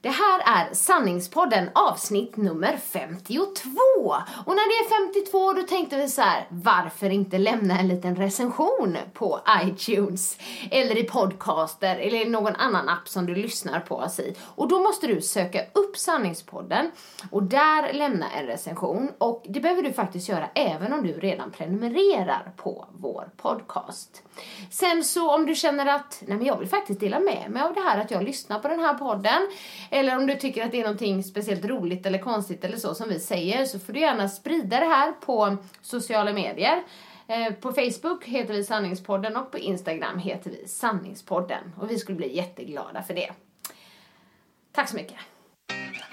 Det här är Sanningspodden avsnitt nummer 52. Och när det är 52 då tänkte vi så här, varför inte lämna en liten recension på iTunes eller i podcaster eller i någon annan app som du lyssnar på oss i. Och då måste du söka upp Sanningspodden och där lämna en recension och det behöver du faktiskt göra även om du redan prenumererar på vår podcast. Sen så om du känner att, nej men jag vill faktiskt dela med mig av det här att jag lyssnar på den här podden eller om du tycker att det är någonting speciellt roligt eller konstigt eller så som vi säger så får du gärna sprida det här på sociala medier. Eh, på Facebook heter vi Sanningspodden och på Instagram heter vi Sanningspodden. Och vi skulle bli jätteglada för det. Tack så mycket.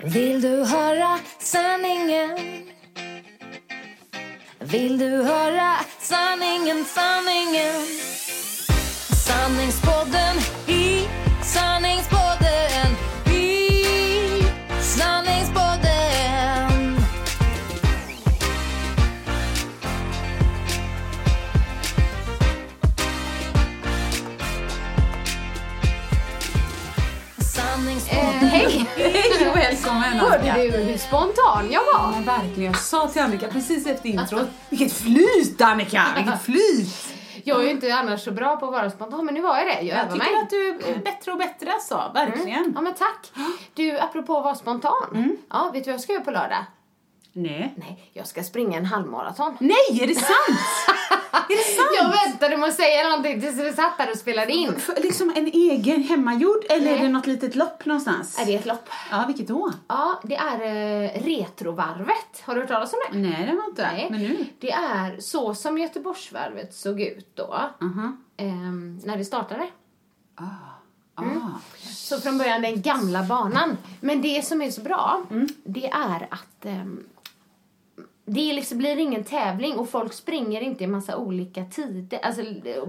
Vill du höra sanningen? Vill du höra sanningen, sanningen? Sanningspodden i sanningspodden du hur spontan jag Ja, var? men verkligen. Jag sa till Annika precis efter introt, vilket flyt Annika! Vilket flyt! Jag är ju inte annars så bra på att vara spontan, men nu var jag det. Jag, Jag tycker mig. att du är bättre och bättre alltså, verkligen. Ja men tack. Du, apropå att vara spontan. Ja, vet du vad jag ska göra på lördag? Nej. Nej, jag ska springa en halvmaraton. Nej, är det sant? är det sant? Jag väntade med att säga någonting tills vi satt där och spelade in. För, liksom en egen hemmagjord eller Nej. är det något litet lopp någonstans? Är det ett lopp? Ja, vilket då? Ja, det är eh, Retrovarvet. Har du hört talas om det? Nej, det var inte. Nej. Men nu? Det är så som Göteborgsvarvet såg ut då. Aha. ehm, när det startade. Ah. Så från början den gamla banan. Men det som är så bra, det är att ehm, det liksom, blir ingen tävling och folk springer inte i massa olika tider. Alltså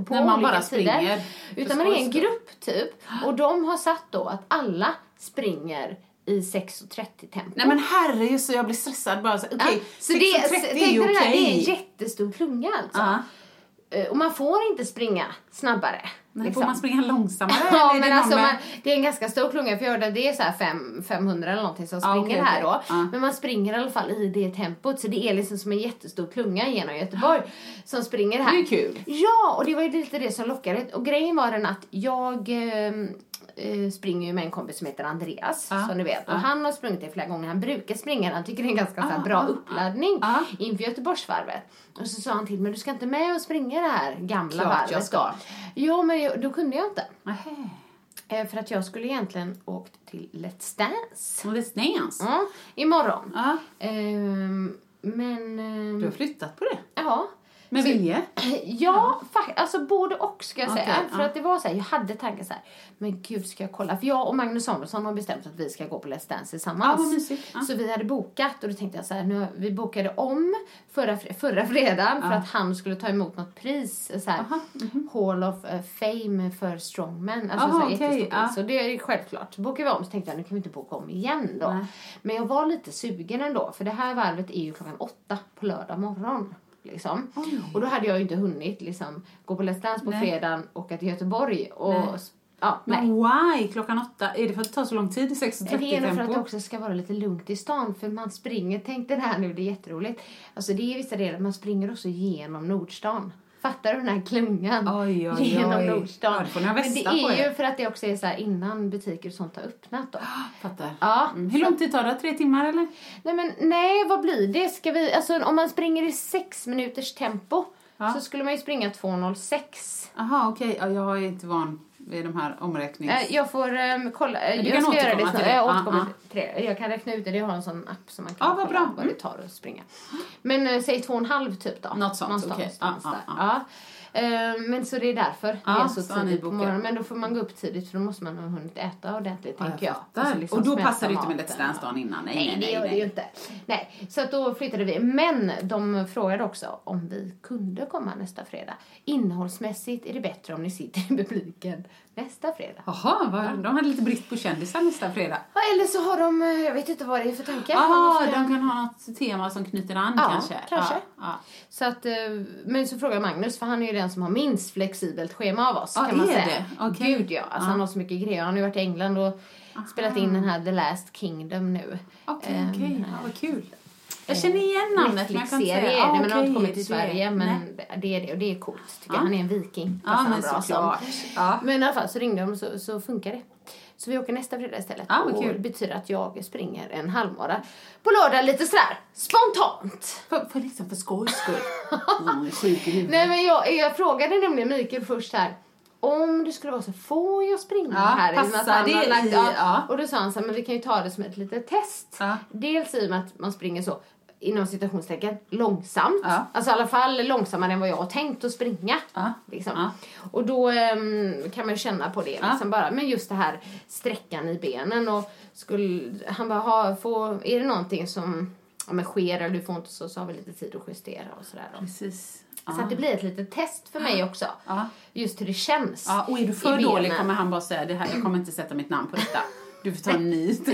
på När man olika bara tider. Utan man är en grupp typ. Och de har satt då att alla springer i 6.30 tempo. Nej men herregud så jag blir stressad bara så, okej, Ja, så 6.30 det, är ju det där, det är en okej. jättestor klunga alltså. Ja. Eh, Och man får inte springa snabbare. Men liksom. får man springa långsammare? Ja, men det alltså med- man, det är en ganska stor klunga för jag hörde att det är så fem, 500 eller någonting som springer okej, här då. Ja. Men man springer i alla fall i det tempot så det är liksom som en jättestor klunga genom Göteborg som springer här. Det är kul. Ja, och det var ju lite det som lockade. Och grejen var den att jag eh, springer ju med en kompis som heter Andreas, Ja, som du vet. Och han har sprungit det flera gånger. Han brukar springa Han tycker det är en ganska Ah, bra ah, uppladdning ah. inför Göteborgsvarvet. Och så sa han till mig, du ska inte med och springa det här gamla Klart varvet jag ska. då?" Ja, men jag, då kunde jag inte. Nähä. Eh, För att jag skulle egentligen åkt till Let's Dance. Let's Dance. Ja, imorgon. Ja, Ehm, men... ehm, du har flyttat på det. ja. Med vilje? Ja, fa- alltså både och ska jag säga. Okej, För ja. att det var så här, jag hade tanken så här, men gud ska jag kolla? För jag och Magnus Samuelsson har bestämt att vi ska gå på Let's Dance Ja, tillsammans. mysigt. Ja. Så vi hade bokat och då tänkte jag så här, nu, vi bokade om förra, förra fredagen för att han skulle ta emot något pris, så här, mhm. Hall of eh, Fame för strongmen. Alltså Aha, så här, jättestort ja. Så det är självklart. Så bokade vi om så tänkte jag, nu kan vi inte boka om igen då. Nej. Men jag var lite sugen ändå, för det här varvet är ju klockan åtta på lördag morgon. Liksom. Och då hade jag ju inte hunnit liksom, gå på Let's Dance på Nej. fredagen och åka till Göteborg. Och, Nej. Ja, nej. Men why klockan åtta? Är det för att det tar så lång tid i 6.30 Det är nog för att det också ska vara lite lugnt i stan. För man springer, tänk det här nu, det är jätteroligt. Alltså det är vissa delar, man springer också genom Nordstan. Fattar du den här klungan? Oj, oj, genom oj. Nordstan. Ja, Men det är ju för att det också är så innan butiker och sånt har öppnat då. Fattar. Ja. Mm. Hur lång tid tar det? Tre timmar eller? Nej men nej, vad blir det? Ska vi, alltså om man springer i sex minuters tempo Ja. så skulle man ju springa 2.06. Jaha, okej. Ja, jag är inte van vid de här omräknings... Eh, Jag får um, kolla, Men du jag kan ska göra det till det. Jag Ja, återkommer ja. till det. Jag kan räkna ut det, jag har en sån app som man kan Ja, vad kolla bra. vad Mm. det tar att springa. Men eh, säg två och en halv typ då. Något sånt, Någonstans okej. någonstans Ja, där. Ja, Ja. Eh, men så det är därför Ja, det är så så tidigt på morgonen. Men då får man gå upp tidigt för då måste man ha hunnit äta ordentligt tänker jag. fattar. så liksom och då passar det inte med Let's Dance dagen innan. Nej, Nej, nej, det nej. gör det ju inte. Nej, så att då flyttade vi. Men de frågade också om vi kunde komma nästa fredag. Innehållsmässigt är det bättre om ni sitter i publiken nästa fredag. Jaha, vad- de hade lite brist på kändisar nästa fredag. Ja, eller så har de, eh, jag vet inte vad det är för tanke. Men de kan ha något tema som knyter an Ja, kanske. kanske. Ja, ja. Så att, eh, men så frågar Magnus, för han är ju den som har minst flexibelt schema av oss Ja, kan man är säga. det? Okej. Gud ja, alltså han har så mycket grejer. Han har ju varit i England och spelat in den här The Last Kingdom nu. Okej, Ehm, okej. Ja, vad kul. Jag känner igen namnet, men jag kan inte säga. är det, Ah, men har inte kommit till Sverige. Men Nej. det är det och det är coolt tycker Ja. jag. Han är en viking. Ja, men som. såklart. Ja. Men i alla fall så ringde de så, så funkar det. Så vi åker nästa fredag istället. Vad och kul. det betyder att jag springer en halvmara på lördag lite sådär spontant. För, för liksom för skojs skull. Mm. Nej men jag, jag frågade nämligen Mikael först här om det skulle vara så, får jag springa Ja, här? Passar det lagt- ja. ja. Och då sa han så här, men vi kan ju ta det som ett litet test. Ja. Dels i och med att man springer så, inom citationstecken, långsamt. Ja. Alltså i alla fall långsammare än vad jag har tänkt att springa. Ja. Liksom. Ja. Och då ehm, kan man ju känna på det liksom bara. Men just det här sträckan i benen och skulle, han bara, ha, få, är det någonting som ja, men sker eller du får inte så, så har vi lite tid att justera och sådär. då. Precis. Så att det blir ett litet test för mig också. Just hur det känns. Och är du för dålig kommer han bara säga det här, jag kommer inte sätta mitt namn på detta. Du får ta en ny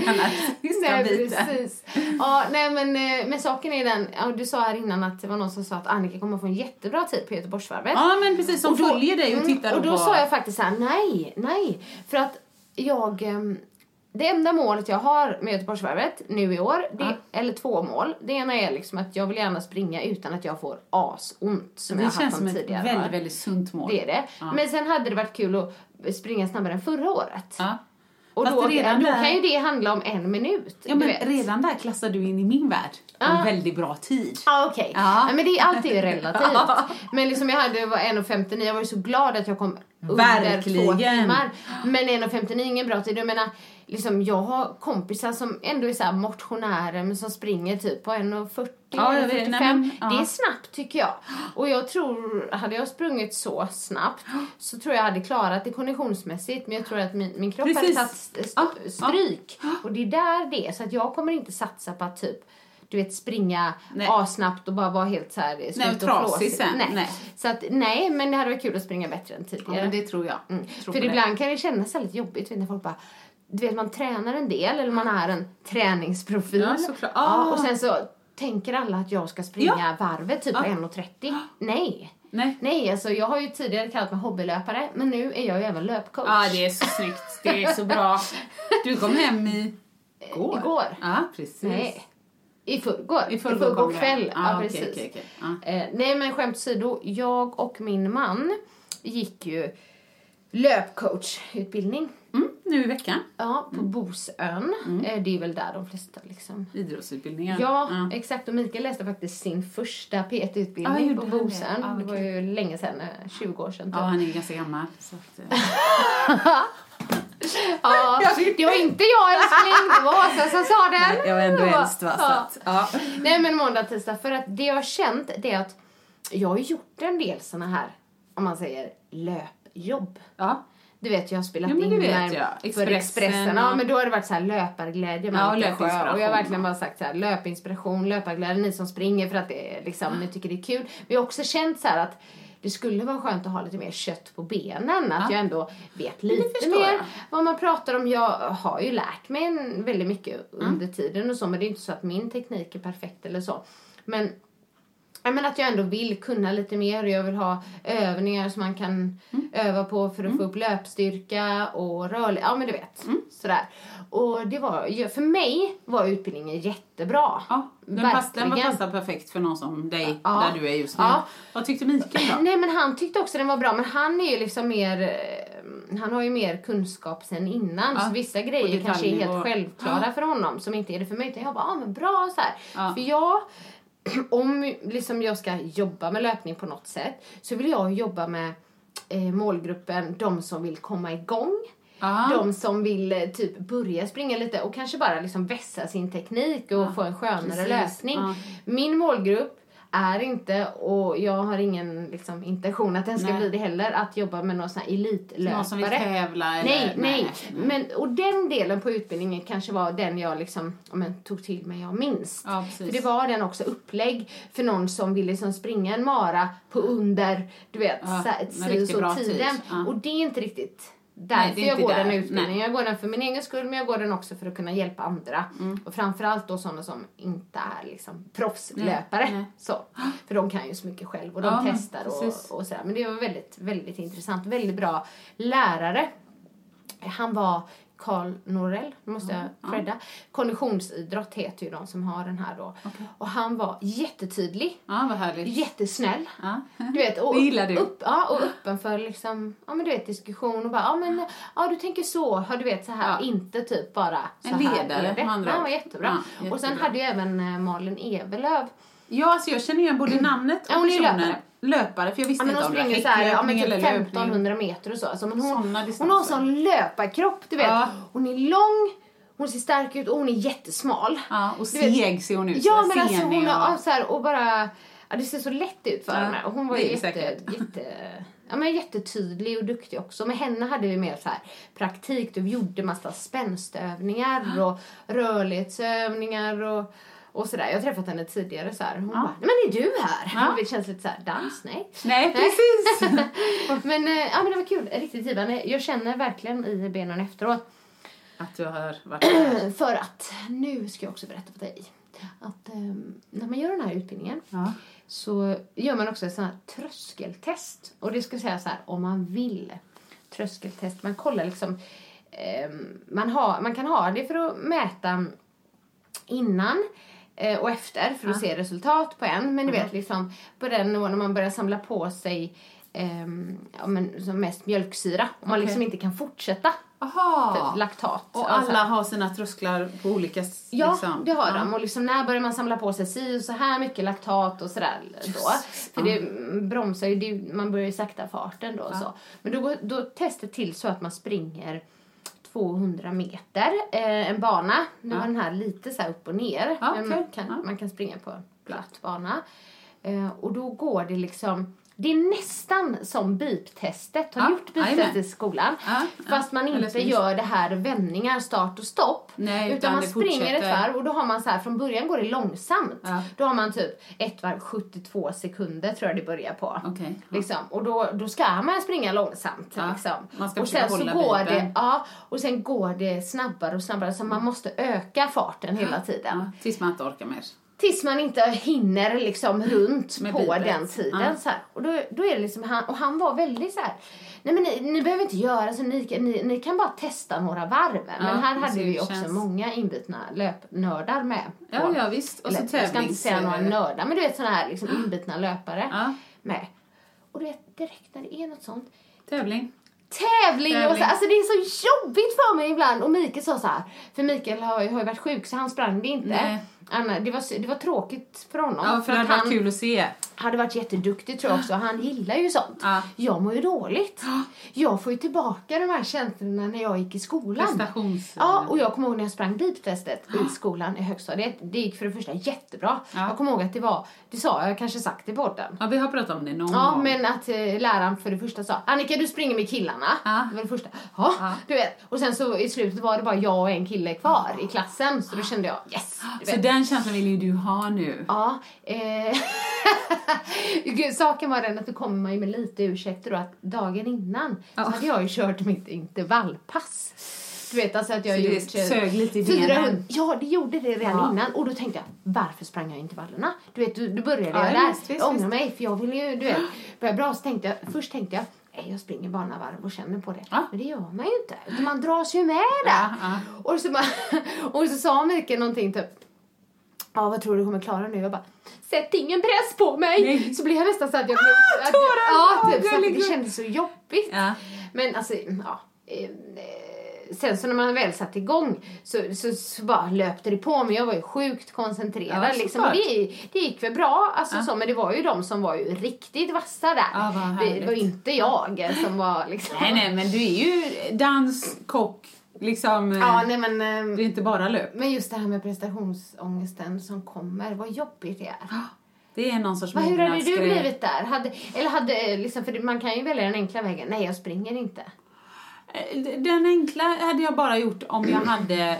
Nej, precis. Ja, nej, men, eh, men saken är den, ja, du sa här innan att det var någon som sa att Annika kommer få en jättebra tid på Göteborgsvarvet. Ja, men precis. Som följer dig och tittar mm, Och då på... sa jag faktiskt så här: nej, nej. För att jag... ehm, Det enda målet jag har med Göteborgsvarvet nu i år, det, eller två mål. Det ena är liksom att jag vill gärna springa utan att jag får asont som jag det har känns haft som om ett tidigare. väldigt, väldigt sunt mål. Det är det. Men sen hade det varit kul att springa snabbare än förra året. Ja. Och Fast då, redan då där- kan ju det handla om en minut. Ja, men vet. redan där klassar du in i min värld. En Ah. väldigt bra tid. Ja, okej. Ja. Ja. Men det är alltid relativt. Men liksom jag hade var 1.59, jag var ju så glad att jag kom under Verkligen. två timmar. Men 1.59 är ingen bra tid. Jag menar, liksom, jag har kompisar som ändå är så motionärer men som springer typ på 1.40, Ja, jag vet. 1.45. Nej, men, ja. Det är snabbt tycker jag. Och jag tror, hade jag sprungit så snabbt så tror jag hade klarat det konditionsmässigt men jag tror att min, min kropp Precis. hade tagit st- Ja, st- stryk. Och det är där det är. Så att jag kommer inte satsa på att typ du vet springa Nej. assnabbt och bara vara helt så här slut och flåsig. Nej. Nej. Så att nej, men det hade varit kul att springa bättre än Ja, tidigare. men det tror jag. Mm. Tror För på det. ibland kan det kännas lite jobbigt när folk bara du vet man tränar en del eller man är en träningsprofil. Ja, såklart. Ja, Ah. och sen så tänker alla att jag ska springa varvet typ på 1.30. Nej. Nej. Nej, alltså jag har ju tidigare kallat mig hobbylöpare men nu är jag ju även löpcoach. Ja, det är så snyggt. Det är så bra. Du kom hem i... Går. Igår. Ja, precis. Nej. I förrgår. I förrgår du hem. kväll. Ah, ja, precis. okej, okej. Ja. Eh, nej, men skämt åsido. Jag och min man gick ju löpcoachutbildning. Mm, nu i veckan. Ja, på Bosön. Mm. Eh, det är väl där de flesta liksom... Idrottsutbildningen. Ja, exakt. Och Mikael läste faktiskt sin första Ja, PT-utbildning gjorde på det? Bosön. Ja, vad det var ju länge sedan, eh, 20 år sedan. Ja, typ. han är ganska gammal. Så att, eh. Ja, det var inte jag älskling, det var Åsa som sa den. jag var ändå Ja. äldst va? Ja. ja. Nej men måndag, tisdag. För att det jag har känt det är att jag har gjort en del såna här, om man säger löpjobb. ja. Du vet, jag har spelat det in med jag. för Expressen Expressen. Ja, men då har det varit så här löparglädje med Ja, löpinspiration. Och jag har verkligen bara sagt så här, löpinspiration, löparglädje, ni som springer för att det är liksom, ni tycker det är kul. Men jag har också känt så här att det skulle vara skönt att ha lite mer kött på benen. Att jag ändå vet lite mer jag. vad man pratar om. Jag har ju lärt mig väldigt mycket under tiden och så. Men det är inte så att min teknik är perfekt eller så. Men Ja, men att jag ändå vill kunna lite mer och jag vill ha övningar som man kan Mm. öva på för att få upp löpstyrka och rörlighet. Ja men du vet. Sådär. Och det var, för mig var utbildningen jättebra. Ja, den, pass, den var passar perfekt för någon som dig, Ja. där du är just nu. Ja. Vad tyckte Mikael då? Nej men han tyckte också den var bra men han är ju liksom mer eh, han har ju mer kunskap sen innan Ja, så vissa grejer kanske är helt självklara för honom som inte är det för mig. Utan jag bara, ah, men bra så här. Ja. För jag, om liksom jag ska jobba med löpning på något sätt så vill jag jobba med eh, målgruppen, de som vill komma igång. Ja. De som vill eh, typ börja springa lite och kanske bara liksom vässa sin teknik och få en skönare precis. löpning. Ja. Min målgrupp är inte, och jag har ingen liksom, intention att den ska Nej. bli det heller, att jobba med någon sån här elitlöpare. Någon som vill tävla eller? Nej, nej. Men, och den delen på utbildningen kanske var den jag liksom, men, tog till mig jag minst. Ja, för det var den också upplägg för någon som vill liksom springa en mara på under, du vet, Ja, så, så tid. tiden. Ja. Och det är inte riktigt därför är jag går där. den utbildningen. Nej. Jag går den för min egen skull men jag går den också för att kunna hjälpa andra. Mm. Och framförallt då sådana som inte är liksom proffslöpare. Nej, nej. Så. För de kan ju så mycket själv och de Ja, testar och, och sådär. Men det var väldigt, väldigt intressant. Väldigt bra lärare. Han var Karl Norell, måste jag credda. Konditionsidrott heter ju de som har den här då. Och han var jättetydlig, Ja, vad härligt. jättesnäll. Ja. Du vet, och, Det gillar du. Upp, ja, och öppen för liksom, ja men du vet diskussion och bara, ja men, ja du tänker så, ja du vet så här, Ja. inte typ bara så En här ledare, är det. med andra Ja, ord. var jättebra. Ja, Och sen jättebra. hade ju även eh, Malin Evelöv, Ja, alltså jag känner igen både namnet och Ja, hon personen. Löpare, för jag visste ja men inte hon om det var springer så här, ja men typ eller löpning. 1500 meter och så. Alltså, men hon, hon har sån löparkropp, du vet. Ja. Hon är lång, hon ser stark ut och hon är jättesmal. Ja, och seg ser hon ut. Ja men alltså hon har, och- så här, och bara, ja det ser så lätt ut för Ja, henne. Och hon var ju jätte, säkert. jätte, ja men jättetydlig och duktig också. Med henne hade vi mer så här praktik, vi gjorde massa spänstövningar och rörlighetsövningar och och sådär. Jag har träffat henne tidigare så här. Hon bara, nej men är du här? Ja. Det känns lite så här, dans? Nej. Nej, precis. Men, eh, ja, men det var kul, riktigt givande. Jag känner verkligen i benen efteråt. Att du har varit där. För att, nu ska jag också berätta för dig. Att eh, när man gör den här utbildningen Ja. så gör man också ett sånt här tröskeltest. Och det ska säga så här, om man vill. Tröskeltest. Man kollar liksom, eh, man, har, man kan ha det för att mäta innan eh, och efter för att se resultat på en. Men du vet liksom på den nivån när man börjar samla på sig ehm, ja, men, som mest mjölksyra. Om man liksom inte kan fortsätta. Aha. Typ laktat. Och Alltså. alla har sina trösklar på olika s- Ja, liksom. det har ja. de. Och liksom när börjar man samla på sig si och så här mycket laktat och sådär då. För det bromsar ju, det, man börjar ju sakta farten då. Så. Men då går då testet till så att man springer 200 meter, eh, en bana. Nu Ja. var den här lite så här upp och ner. Ja, men okej. man, kan, Ja. man kan springa på en platt bana. Eh, och då går det liksom det är nästan som beep-testet. Har Ja, gjort jajamän. i skolan? Ja, Fast man inte gör det här vändningar, start och stopp. Nej, utan, utan man springer ett varv och då har man så här, från början går det långsamt. Ja. Då har man typ ett varv 72 sekunder tror jag det börjar på. Ja. Liksom. Och då, då ska man springa långsamt. Liksom. man ska och sen så går det, ja, och sen går det snabbare och snabbare så man måste öka farten hela tiden. Tills man inte orkar mer. Tills man inte hinner liksom runt Med på bibet. den tiden. Ja. Så här. Och då, då är det liksom han, och han var väldigt så här. Nej men ni, ni behöver inte göra så, ni, ni, ni kan bara testa några varv. men här hade vi också känns- många inbitna löpnördar med. Ja, på- ja visst. Och så eller, jag ska inte säga några nördar, men du vet sådana här liksom inbitna löpare Ja, med. Och du vet, direkt när det är något sånt tävling. tävling, och så, Tävling. alltså det är så jobbigt för mig ibland. Och Mikael sa så här, för Mikael har, har ju varit sjuk så han sprang det inte. Nej. Anna, det, var, det var tråkigt för honom. Ja, för det att hade han varit kul att se. Hade varit jätteduktig tror jag också. Han gillar ju sånt. Ja. Jag mår ju dåligt. Jag får ju tillbaka de här känslorna när jag gick i skolan. Prestations... Ja, och jag kommer ihåg när jag sprang beep-testet i skolan i högstadiet. Det gick för det första jättebra. Ja. Jag kommer ihåg att det var, det sa jag, kanske sagt i podden. Ja, vi har pratat om det någon Ja, gång. men att eh, läraren för det första sa Annika du springer med killarna. Ja. Det var det första. Ja, du vet. Och sen så i slutet var det bara jag och en kille kvar i klassen. Så då kände jag yes. Så den känslan vill ju du ha nu. Ja. Eh, Gud, saken var den att då kommer man ju med lite ursäkter då att dagen innan Ja. så hade jag ju kört mitt intervallpass. Du vet alltså att jag Så gjort... eh, sög lite i 400 benen. Ja, det gjorde det redan Ja. innan. Och då tänkte jag, varför sprang jag intervallerna? Du vet, då, började Ja, jag där. visst, jag ångrar mig för jag ville ju, du vet, börja bra. Så tänkte jag, först tänkte jag, nej jag springer bara varv och känner på det. Ja. Men det gör man ju inte. Man dras ju med där. Ja, ja. Och, så bara, och så sa Mikael någonting typ, ja vad tror du kommer klara nu? Jag bara, sätt ingen press på mig! Nej. Så blev jag nästan så att jag... Ah, att, tårar! Ja, typ, så att det kändes så jobbigt. Ja. Men alltså, ja. eh, eh, Sen så när man väl satt igång så, så, så bara löpte det på mig. Jag var ju sjukt koncentrerad. Ja, liksom. det, det gick väl bra, alltså, Ja. så, men det var ju de som var ju riktigt vassa där. Ja, det, var inte jag som var liksom... Nej, nej, men du är ju dans, kock, liksom. eh, Ja, nej men... eh, Det är inte bara löp. Men just det här med prestationsångesten som kommer, vad jobbigt det är. Det är någon sorts hur hade du blivit där? Hade, eller hade, liksom, för man kan ju välja den enkla vägen. Nej, jag springer inte. Eh, Den enkla hade jag bara gjort om jag hade eh,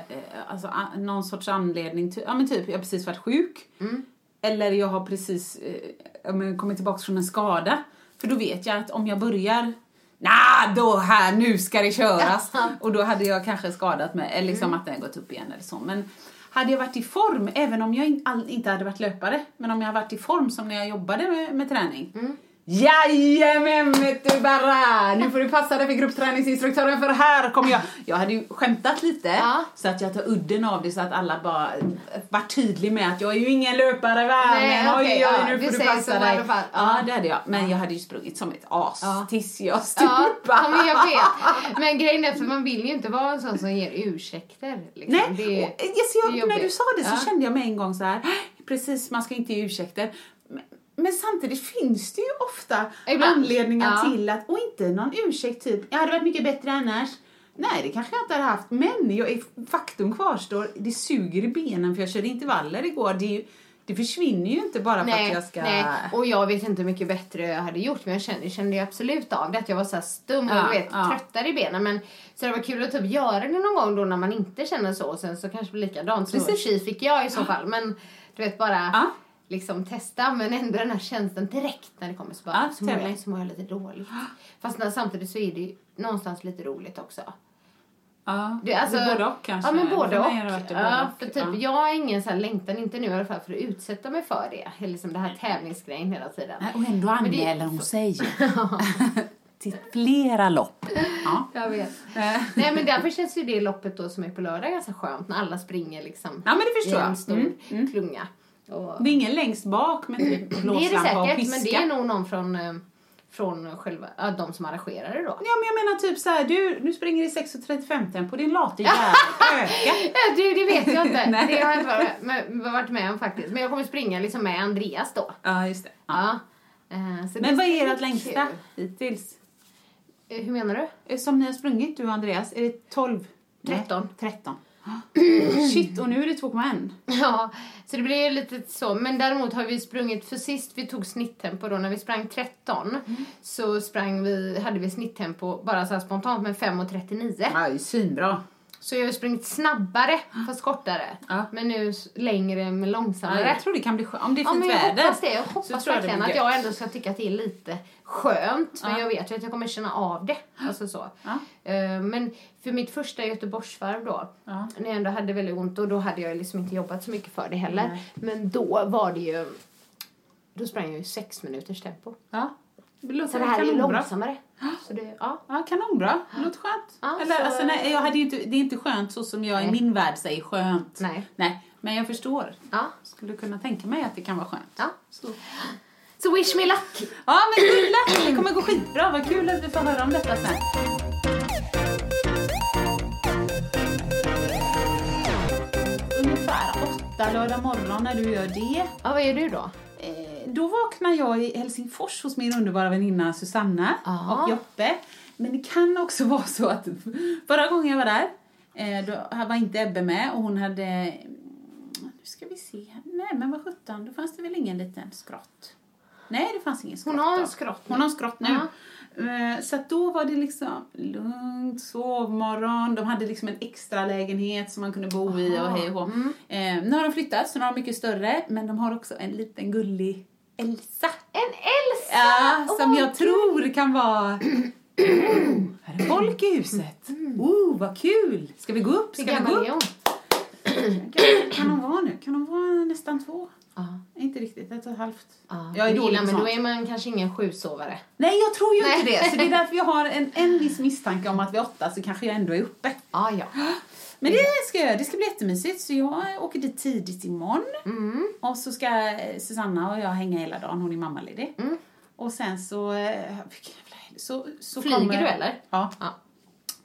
alltså, någon sorts anledning. Ja men typ, jag har precis varit sjuk. Eller jag har precis eh, ja, men kommit tillbaka från en skada. För då vet jag att om jag börjar Nah, då här, nu ska det köras. Och då hade jag kanske skadat mig, eller liksom att den gått upp igen eller så. Men hade jag varit i form, även om jag in, all, inte hade varit löpare, men om jag har varit i form som när jag jobbade med, med träning. Jajamän du bara! Nu får du passa dig för gruppträningsinstruktören för här kommer jag. Jag hade ju skämtat lite Ja. så att jag tar udden av det så att alla bara var tydlig med att jag är ju ingen löpare va? Nej, men oj, okej, oj, ja, nu du får du passa dig. Ja, det hade jag. Men jag hade ju sprungit som ett as Ja. tills jag Ja, stupade. ja, men jag vet. Men grejen är för man vill ju inte vara en sån som ger ursäkter. Liksom. Nej, Det och, yes, jag, det är när du sa det så Ja. kände jag med en gång så här, precis man ska inte ge ursäkter. Men, samtidigt finns det ju ofta Ibland. anledningar Ja. till att, och inte någon ursäkt typ, jag hade varit mycket bättre annars. Nej, det kanske jag inte hade haft. Men jag, är- faktum kvarstår, det suger i benen för jag körde intervaller igår. Det, ju, det försvinner ju inte bara för att Nej, jag ska... nej, och jag vet inte hur mycket bättre jag hade gjort men jag kände, kände absolut av det att jag var så här stum och Ja, vet, ja. tröttare i benen men så det var kul att typ göra det någon gång då när man inte känner så och sen så kanske det blir likadant. Så Precis. tji fick jag i så fall men du vet bara Ja. Liksom testa men ändå den här känslan direkt när det kommer så bara Ja, så, mår jag, så mår jag lite dåligt. Fast när, samtidigt så är det ju någonstans lite roligt också. Ja, Det, alltså, det både och kanske. Ja, men både och. Ja, för typ, Ja. Jag har ingen så här längtan, inte nu i alla fall, för att utsätta mig för det. Eller Liksom det här tävlingsgrejen hela tiden. Och ändå det- anmäler hon sig till flera lopp. Ja. Jag vet. Eh. Nej men därför känns ju det loppet då som är på lördag ganska skönt när alla springer liksom Ja, men det förstår i en jag. stor Mm, mm. Och Det är ingen längst bak med typ det är det blåslampa säkert, men det är nog någon från, eh, från själva, ja, de som arrangerar det då. Ja men jag menar typ så här, du, du springer i 6.35 tempo, din late jävel, öka. Ja, det, vet jag inte. Det har jag varit med, varit med om faktiskt. Men jag kommer springa liksom med Andreas då. Ja just det. Ja. Ja. Det Men vad är ert längsta hittills? Eh, Hur menar du? Som ni har sprungit du och Andreas, är det 12? Nej, 13. 13. Shit, och nu är det 2,1. Ja, så det blir ju lite så. Men däremot har vi sprungit, för sist vi tog snitttempo då, när vi sprang 13, så sprang vi, hade vi snitttempo bara så här spontant med 5.39. Ja, det är svinbra. Så jag har sprungit snabbare, fast kortare. Ja. Men nu längre men Ja, långsammare. jag tror det kan bli skönt. Om det är Ja, fint jag väder. hoppas det. Jag hoppas tror jag det verkligen att jag ändå ska tycka att det är lite skönt. Men Ja. jag vet ju att jag kommer känna av det. Alltså så. Ja. Eh, Men för mitt första Göteborgsvarv då, Ja. när jag ändå hade väldigt ont och då hade jag liksom inte jobbat så mycket för det heller. Men då var det ju, då sprang jag ju sex minuters tempo. Ja. Låter Så det här är kanonbra. långsammare. Så det, ja. Ja, kanonbra. Det låter skönt. Ja, Eller, så- alltså, nej, jag hade inte, det är inte skönt så som jag i Nej. min värld säger skönt. Nej. nej. Men jag förstår. Ja. Skulle kunna tänka mig att det kan vara skönt. Ja. Så. Så wish me luck! Ja, men kul! Det kommer gå skitbra. Vad kul att vi får höra om detta sen. Ungefär åtta lördag morgon när du gör det. Ja, vad gör du då? Eh, då vaknar jag i Helsingfors hos min underbara väninna Susanna Aha. och Joppe. Men det kan också vara så att förra gången jag var där, eh, då var inte Ebbe med och hon hade, mm, nu ska vi se, nej men vad sjutton, då fanns det väl ingen liten skrott. Nej, det fanns ingen skrott Hon har en skrott nu. Hon har en skrott nu. Ja. Eh, Så då var det liksom lugnt, sovmorgon. De hade liksom en extra lägenhet som man kunde bo i och hej och. Mm. Eh, nu har de flyttat så nu har de mycket större. Men de har också en liten gullig Elsa. En Elsa! Ja, som Åh, jag tror kan vara... Oh, här är folk i huset. Oh, vad kul! Ska vi gå upp? Ska vi gå upp? kan hon vara nu? Kan hon vara nästan två? Ja. Inte riktigt, ett och ett halvt. Ja. Jag är dålig men då är man kanske ingen sjusovare. Nej, jag tror ju Nej. inte det. Så det är därför jag har en, en viss misstanke om att vid åtta så kanske jag ändå är uppe. Ah, ja. Men det ska jag. Det ska bli jättemysigt. Så jag åker dit tidigt imorgon. Mm. Och så ska Susanna och jag hänga hela dagen. Hon är mammaledig. Mm. Och sen så... eh. Så, så Flyger kommer, du, eller? Ja. Ja.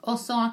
Och så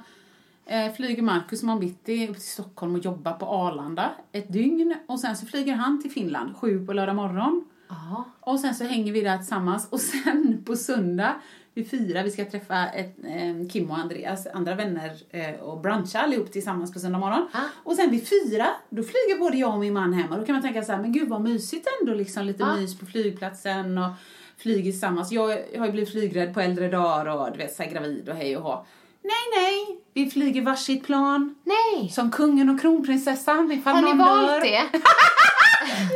eh, flyger Markus imorgon bitti upp till Stockholm och jobbar på Arlanda ett dygn. Och sen så flyger han till Finland sju på lördag morgon. Ja. Och sen så hänger vi där tillsammans och sen på söndag Vi fyra, vi ska träffa ett, eh, Kim och Andreas andra vänner eh, och bruncha allihop tillsammans på söndag morgon. Ah. Och sen vid fyra, då flyger både jag och min man hem och då kan man tänka så här, men gud vad mysigt ändå liksom, lite Ah. mys på flygplatsen och flyger tillsammans. Jag, jag har ju blivit flygrädd på äldre dagar och du vet, så här, gravid och hej och hå. Nej, nej, vi flyger varsitt plan. Nej! Som kungen och kronprinsessan ifall Har ni valt dör. det?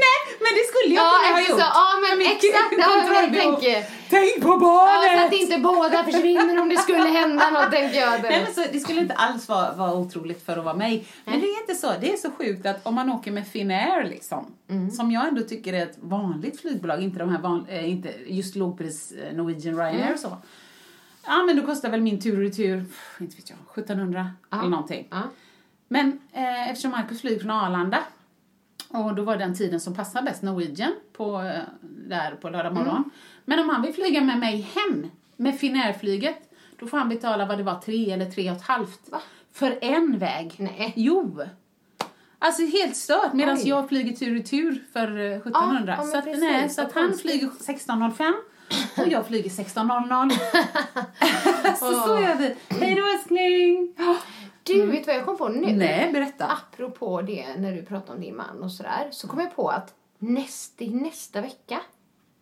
Nej, men det skulle jag Ja, kunna ha gjort. ja men exakt, det har jag tänkt. Tänk på Ja, så barnet! att inte båda försvinner om det skulle hända något, tänker jag. Nej, men så, det skulle inte alls vara, vara otroligt för att vara mig. Men det är inte så. Det är så sjukt att om man åker med Finnair, liksom, Mm. som jag ändå tycker är ett vanligt flygbolag, inte de här van, eh, inte just lågpris eh, Norwegian Ryanair Mm. och så. Ja, men då kostar väl min tur och retur, inte vet jag, 1700 eller någonting. Ja. Men eh, eftersom Marcus flyger från Arlanda och då var den tiden som passade bäst Norwegian på, eh, där på lördag morgon. Mm. Men om han vill flyga med mig hem med Finnair-flyget då får han betala vad det var, tre eller tre och ett halvt för en väg. Nej. Jo! Alltså helt stört medan jag flyger tur och tur för eh, 1700. ja, men så att, nej, så att han flyger 16.05 och jag flyger 16.00. så så är vi. Hej då älskling! Du, vet du vad jag kom på nu? Mm. Nej, berätta. Apropå det, när du pratade om din man och sådär, så kom jag på att näst, nästa vecka,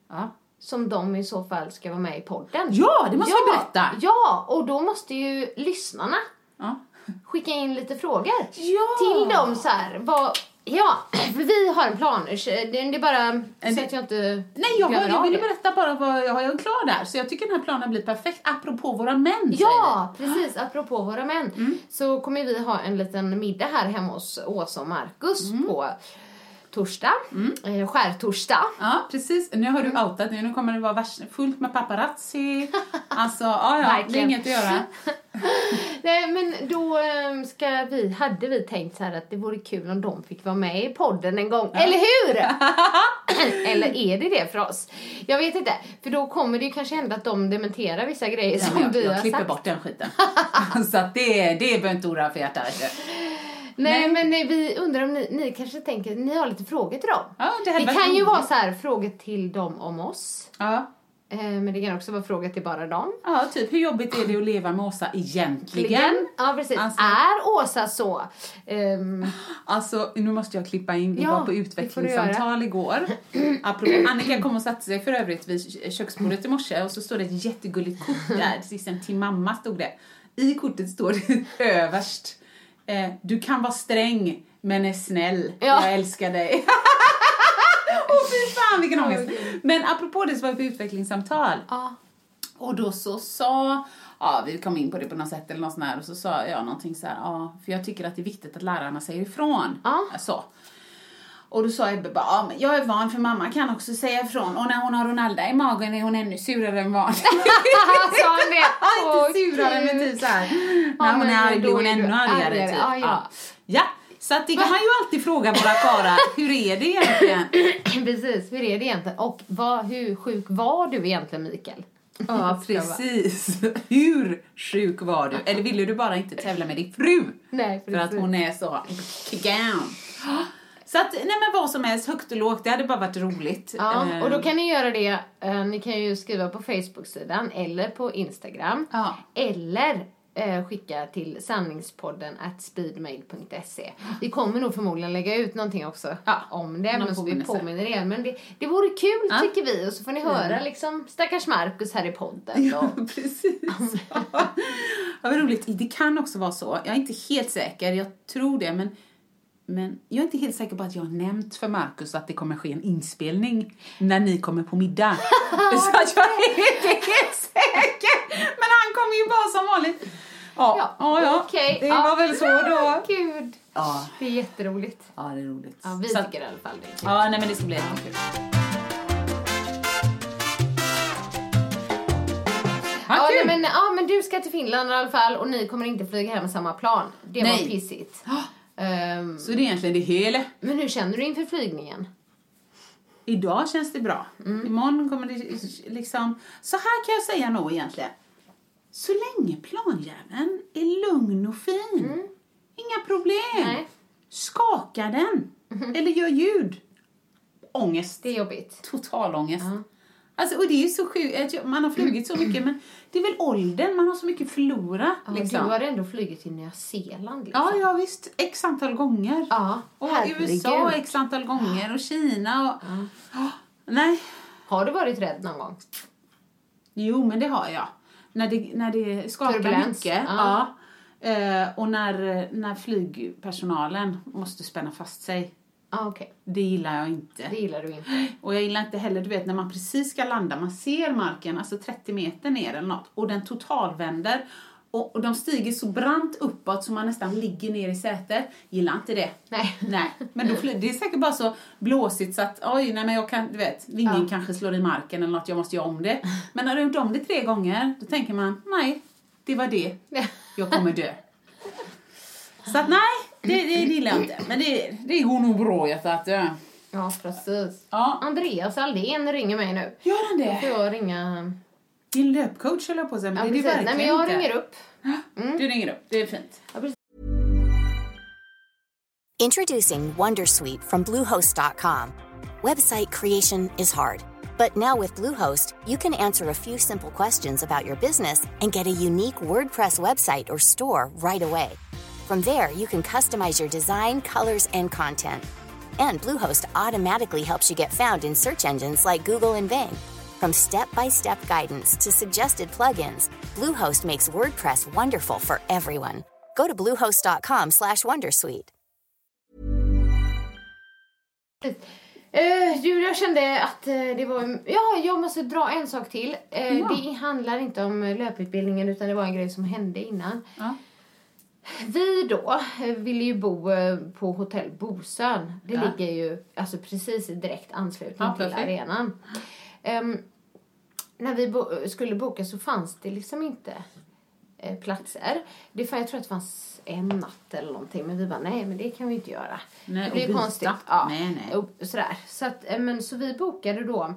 Ja. som de i så fall ska vara med i podden. Ja, det måste ja, vi berätta. Ja, och då måste ju lyssnarna Ja. skicka in lite frågor Ja. till dem så här. Vad, ja, för vi har en plan. Det, är bara så att jag inte Nej, jag, glömmer jag ville berätta bara vad jag har klar där. Så jag tycker den här planen blir perfekt. Apropå våra män, Ja, precis. Apropå våra män. Mm. Så kommer vi ha en liten middag här hemma hos Åsa och Marcus Mm. på torsdag. Eh, skärtorsdag. Ja, precis. Nu har du Mm. outat nu. Nu kommer det vara fullt med paparazzi. Alltså, ja, ja, det är inget att göra. Nej, men då eh, ska vi, hade vi tänkt så här att det vore kul om de fick vara med i podden en gång. Eller hur? Eller är det det för oss? Jag vet inte. För då kommer det ju kanske hända att de dementerar vissa grejer som jag, vi jag har klipper sagt. bort den skiten. så att det, det behöver inte oroa för hjärtat. Nej, men eh, vi undrar om ni, ni kanske tänker, ni har lite frågor till dem. Ja, det Det kan ju vara så här frågor till dem om oss. Ja. Eh, men det kan också vara frågor till bara dem. ja, typ hur jobbigt är det att leva med Åsa egentligen? Ja, precis. Alltså- Är Åsa så? Ehm, Alltså, nu måste jag klippa in. Vi Ja, var på utvecklingssamtal igår. Apropå, Annika kom och satte sig för övrigt vid köksbordet i morse och så står det ett jättegulligt kort där. Sisten till mamma stod det. I kortet står det överst. Eh, du kan vara sträng men är snäll. Ja. Jag älskar dig. Åh fy fan vilken ångest. Men apropå det så var vi på utvecklingssamtal. ja. Och då så sa, ja vi kom in på det på något sätt eller något sånt här och så sa jag någonting så här, ja för jag tycker att det är viktigt att lärarna säger ifrån. Ja. Så. Och då sa Ebbe bara, ja men jag är van för mamma kan också säga ifrån och när hon har Ronalda i magen är hon ännu surare än van. Sa han det? Ja, inte surare men typ såhär, Ja, när hon är arg blir hon ännu argare. Typ. Ja, ja. ja. Så att det kan man ju alltid fråga våra karlar, hur är det egentligen? Precis, hur är det egentligen? Och vad, hur sjuk var du egentligen, Mikael? Ja, precis. Hur sjuk var du? Eller ville du bara inte tävla med din fru? Nej, För att hon är så. Så att, nej men vad som helst, högt och lågt, det hade bara varit roligt. Ja, Eh, och då kan ni göra det. eh, Ni kan ju skriva på Facebook-sidan eller på Instagram. Ja. Eller eh, skicka till sanningspodden at speedmail.se. Vi kommer nog förmodligen lägga ut någonting också Ja, om det, men så vi påminner er. Men det, det vore kul Ja. tycker vi och så får ni höra liksom stackars Markus här i podden. Ja, precis. Ja, vad roligt. Det kan också vara så. Jag är inte helt säker, jag tror det, men men jag är inte helt säker på att jag har nämnt för Markus att det kommer ske en inspelning när ni kommer på middag. så att jag är inte helt säker. Men han kommer ju bara som vanligt. Ja, Ja, ja, okej. det var väl så då. Gud, Ja, det är jätteroligt. ja det är roligt. Ja, vi Så tycker i alla fall det. Ja, nej men det ska bli jättekul. Ja, nej, men, ja, men du ska till Finland i alla fall och ni kommer inte flyga hem samma plan. Det var Nej. pissigt. Ehm, Så det är egentligen det hela. men hur känner du inför flygningen? Idag känns det bra. Imorgon kommer det liksom... Så här kan jag säga nog egentligen. Så länge planjäveln är lugn och fin. Inga problem. Nej. Skakar den. Eller gör ljud. Ångest. Det är jobbigt. Total ångest. Ja. Alltså, och det är så sjukt, man har flugit så mycket men det är väl åldern, man har så mycket förlora. Ja, liksom. Du har ändå flugit till Nya Zeeland liksom. Ja, ja visst. X antal gånger. Ja, och herregud. USA x antal gånger och Kina och... Ja, Nej. Har du varit rädd någon gång? Jo, men det har jag. När det, när det skakar Turbulens, mycket. ja. Ja. Eh, och när, när flygpersonalen måste spänna fast sig. Ja, okej. Det gillar jag inte. Det gillar du inte. Och jag gillar inte heller, du vet när man precis ska landa, man ser marken, alltså 30 meter ner eller något, och den totalvänder. Och, och de stiger så brant uppåt så man nästan ligger ner i sätet. Gillar inte det. Nej. Nej, men då, det är säkert bara så blåsigt så att oj, nej men jag kan, du vet, vingen Ja. kanske slår i marken eller något, jag måste göra om det. Men när du har gjort om det tre gånger, då tänker man, nej, det var det. Jag kommer dö. Så att nej, det, det gillar jag inte. Men det, det går nog bra hjärtat. Ja. Ja, precis. Ja. Andreas Aldén ringer mig nu. Gör han Då får det? jag ringa... Din löpcoach höll jag på att säga, men Ja, det är det Nej, men jag inte. ringer upp. Du ringer upp, det är fint. Ja. Introducing Wondersuite from Bluehost.com. Website creation is hard, but now with Bluehost, you can answer a few simple questions about your business and get a unique WordPress website or store right away. From there, you can customize your design, colors, and content. And Bluehost automatically helps you get found in search engines like Google and Bing. From step-by-step guidance to suggested plugins, Bluehost makes WordPress wonderful for everyone. Go to bluehost.com/wondersuite. Eh, du, jag kände att eh, det var... Ja, jag måste dra en sak till. Eh, Ja. Det handlar inte om eh, löputbildningen utan det var en grej som hände innan. Ja. Vi då eh, ville ju bo eh, på hotell Bosön. Det Ja. ligger ju alltså precis i direkt anslutning Ja, till arenan. Ehm, när vi bo- skulle boka så fanns det liksom inte eh, platser. Det, fan, jag tror att det fanns en natt eller någonting men vi bara nej men det kan vi inte göra. Nej, det byta. konstigt. Ja. Nej, nej. Och sådär. Så, att, eh, men, så vi bokade då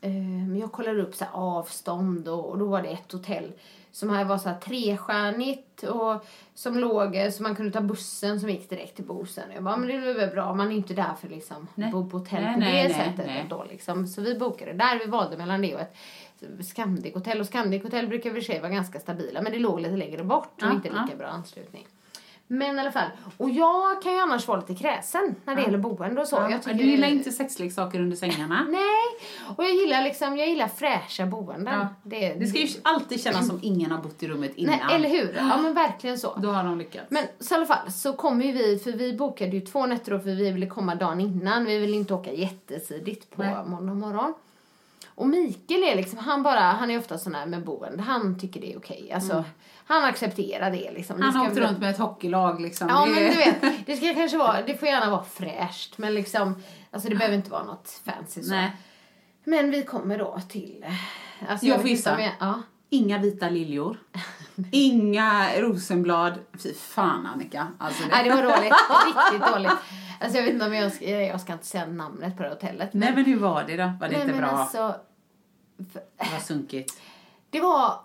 eh, jag kollade upp så här, avstånd och, och då var det ett hotell som här var så här trestjärnigt och som låg så man kunde ta bussen som gick direkt till Bosön. Jag bara, men det är väl bra, man är inte där för liksom Nej. bo på hotell Nej, på nej, det sättet nej. då liksom. Så vi bokade där, vi valde mellan det och ett Scandic hotell och Scandic hotell brukar i och för sig vara ganska stabila men det låg lite längre bort och Ja, inte lika ja. bra anslutning. Men i alla fall, och jag kan ju annars vara lite kräsen när det gäller boende och så. Ja, jag tycker du gillar inte sexleksaker under sängarna? Nej, och jag gillar liksom, jag gillar fräscha boenden. Ja. Det, Det ska ju alltid kännas som ingen har bott i rummet innan. Nej, eller hur? Ja men verkligen så. Då har de lyckats. Men så i alla fall så kommer ju vi, för vi bokade ju två nätter då för vi ville komma dagen innan. Vi ville inte åka jättetidigt på Nej. måndag morgon. Och Mikael är liksom, han bara, han är ofta sån här med boende, han tycker det är okej. Alltså, han accepterar det liksom. Det Mm. han har ska åkt väl- runt med ett hockeylag liksom. Ja Det men du vet, det ska kanske vara, det får gärna vara fräscht men liksom, alltså det behöver inte vara något fancy så. Nej. Men vi kommer då till, alltså Jag gissa. om jag- Ja. Inga vita liljor. Inga rosenblad. Fy fan Annika. Alltså det... Nej, det var dåligt. Riktigt dåligt. Alltså jag vet inte om jag ska, jag ska inte säga namnet på det hotellet. Nej men hur var det då? Var det Nej, inte men bra? alltså, Det var sunkigt. det var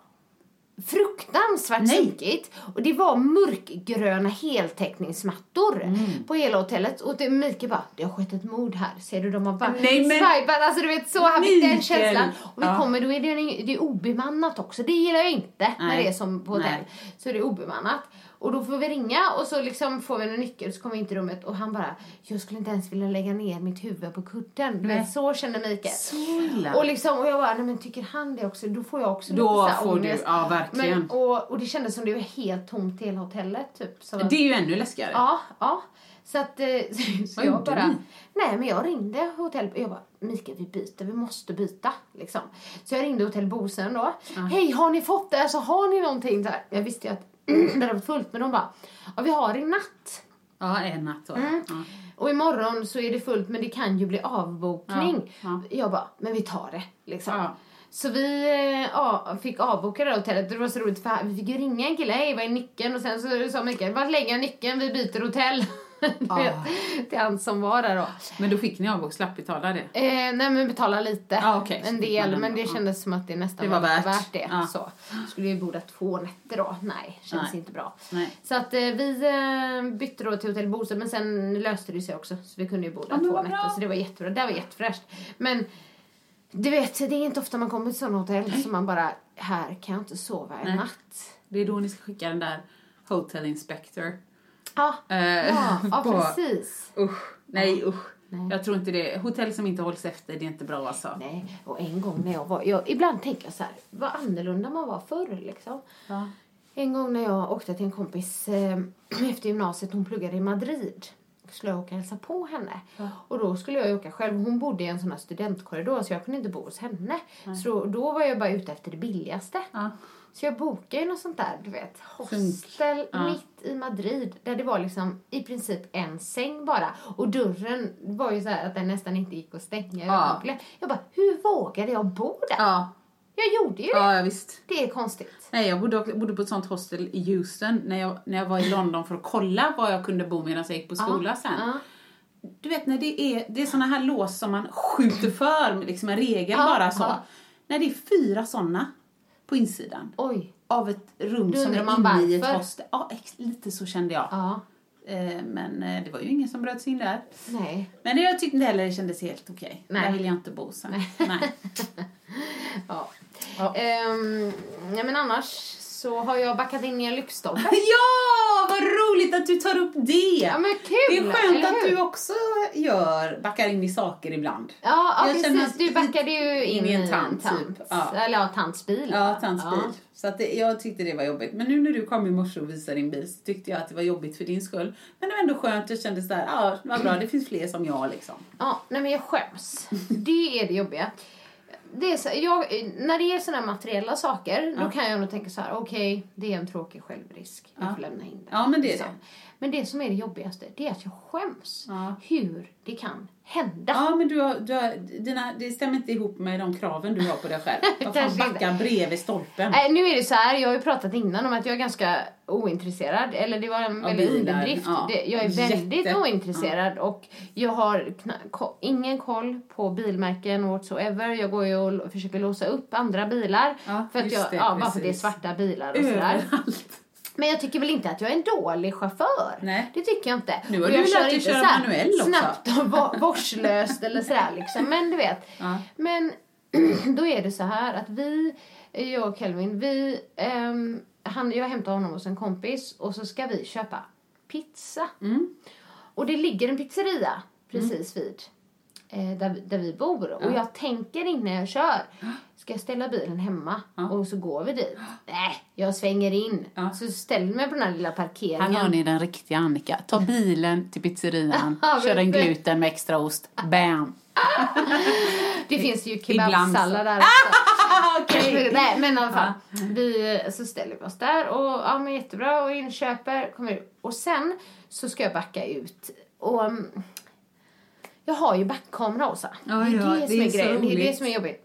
fruktansvärt Nej. sunkigt. Och det var mörkgröna heltäckningsmattor Mm. på hela hotellet. Och det, Mikael bara, det har skett ett mord här. Ser du, de har bara Nej, men- swipat. Alltså du vet, så han fick den känslan. Och vi Ja. kommer, då är det, det är obemannat också. Det gillar jag inte när Nej. det är som på hotell. Så är det obemannat. Och då får vi ringa och så liksom får vi en nyckel så kommer vi in till rummet och han bara, jag skulle inte ens vilja lägga ner mitt huvud på kudden. Du vet, så känner Mikael. Så. Och, liksom, och jag bara, nej men tycker han det också? Då får jag också Då lite så får du- ångest. ja, verkligen. Men, och, och det kändes som det var helt tomt i hela hotellet typ. Så, Det är ju ännu läskigare. Ja, ja. Så att, eh, så Vad jag bara, nej men jag ringde hotell, jag bara, Mikael vi byter, vi måste byta liksom. Så jag ringde hotell Bosön då. Hej, har ni fått det? Alltså har ni någonting? Så här, jag visste ju att det hade varit fullt, men de bara, ja vi har i natt. Ja, en natt då. Mm. Ja. Och imorgon så är det fullt men det kan ju bli avbokning. Ja, Jag bara, men vi tar det liksom. Ja. Så vi ja, fick avboka det hotellet. Det var så roligt för vi fick ju ringa en kille, hej vad är nyckeln? Och sen så sa Mikael, vart lägger jag nyckeln? Vi byter hotell. Vet, Till han som var där då. Men då fick ni avbok, slapp betala det. Eh, nej men betala lite. Ja, okej. En del, men det kändes som att det nästan Det var värt. värt det. Ja. Så. Skulle ju bo där två nätter då. Nej, känns Nej. inte bra. Nej. Så att eh, vi eh, bytte då till hotell Bosön men sen löste det sig också så vi kunde ju bo där Ja, men två nätter bra. så det var jättebra. Det var jättefräscht. Men Du vet, det är inte ofta man kommer till sådana hotell som man bara, här kan jag inte sova en Nej. natt. Det är då ni ska skicka den där Hotel Inspector. Ja, Eh, ja, ja på- precis. Usch, nej usch. Nej. Jag tror inte det. Hotell som inte hålls efter, det är inte bra alltså. Nej, och en gång när jag var, jag, ibland tänker jag så här, vad annorlunda man var förr liksom. Ja. En gång när jag åkte till en kompis eh, efter gymnasiet, hon pluggade i Madrid. Skulle jag åka och hälsa på henne. Och då skulle jag åka själv. Hon bodde i en sån här studentkorridor så jag kunde inte bo hos henne. Så då, då var jag bara ute efter det billigaste. Ja. Så jag bokade ju något sånt där, du vet, hostel Ja. mitt i Madrid. Där det var liksom i princip en säng bara. Och dörren var ju så här att den nästan inte gick att stänga. Ja. Jag bara, hur vågade jag bo där? Ja, Jag gjorde ju det. ja, visst. Det är konstigt. Nej, jag bodde, bodde på ett sånt hostel i Houston när jag, när jag var i London för att kolla var jag kunde bo medan jag gick på skola sen. Du vet när det är, det är såna här lås som man skjuter för, liksom en regel Ja, bara så. ja. När det är fyra såna på insidan Oj. av ett rum som är inne i ett hostel. Ja, lite så kände jag. Ja. Eh, men eh, det var ju ingen som bröt sig in där. Nej. Men det jag tyckte inte heller det kändes helt okej. Nej. Där vill jag inte bo sen. Nej. Ja. Ja. Ehm, ja, men annars så har jag backat in i en lyktstolpe. Ja, vad roligt att du tar upp det! Ja, men kul! Det är skönt att hur? du också gör, backar in i saker ibland. Ja, ja Jag precis. att- Du backade ju in, i en tant, en typ. tant. Ja. Eller ja, tants bil. Ja, va? tants bil. Så att det, jag tyckte det var jobbigt. Men nu när du kom i morse och visade din bil så tyckte jag att det var jobbigt för din skull. Men det var ändå skönt. Jag kände så här, ja, vad bra, det finns fler som jag liksom. Ja, nej men jag skäms. Det är det jobbiga. Det är så, jag, när det är sådana materiella saker, då kan jag nog tänka så här: okej, det är en tråkig självrisk. Jag Ja. får lämna in det. Ja, men det är Liksom. det. Men det som är det jobbigaste, det är att jag skäms. Ja. Hur det kan hända. Ja, men du har, du har, dina, det stämmer inte ihop med de kraven du har på dig själv. Vad fan, Kanske inte. backa bredvid stolpen. Nej, nu är det så här, jag har ju pratat innan om att jag är ganska ointresserad. Eller det var en bilar, underdrift. ja. Jag är väldigt Jätte. ointresserad och jag har ingen koll på bilmärken whatsoever. Jag går ju och försöker låsa upp andra bilar. Ja, för att jag, det, ja, bara för att det är svarta bilar och sådär. Överallt. Men jag tycker väl inte att jag är en dålig chaufför. Nej. Det tycker jag inte. Nu har du jag lärt dig köra manuell också. Snabbt och vårdslöst eller sådär liksom. Men du vet. Ja. Men då är det så här att vi, jag och Kelvin, vi, ehm, han, jag hämtar honom hos en kompis och så ska vi köpa pizza. Mm. Och det ligger en pizzeria precis vid eh, där, vi- där vi bor. Och jag tänker innan jag kör, ska jag ställa bilen hemma och så går vi dit? Nej, jag svänger in. Så ställer mig på den här lilla parkeringen. Här har ni den riktiga Annika. Ta bilen till pizzerian, kör en gluten med extra ost. Bam! Det finns ju kebabsallad där också. Nej men i alla fall. Vi, så ställer vi oss där och ja men jättebra och inköper. Kommer ut. Och sen så ska jag backa ut. Och mm, jag har ju backkamera också. Ja, det är ja, det, det som är är grejen. Det är det som är jobbigt.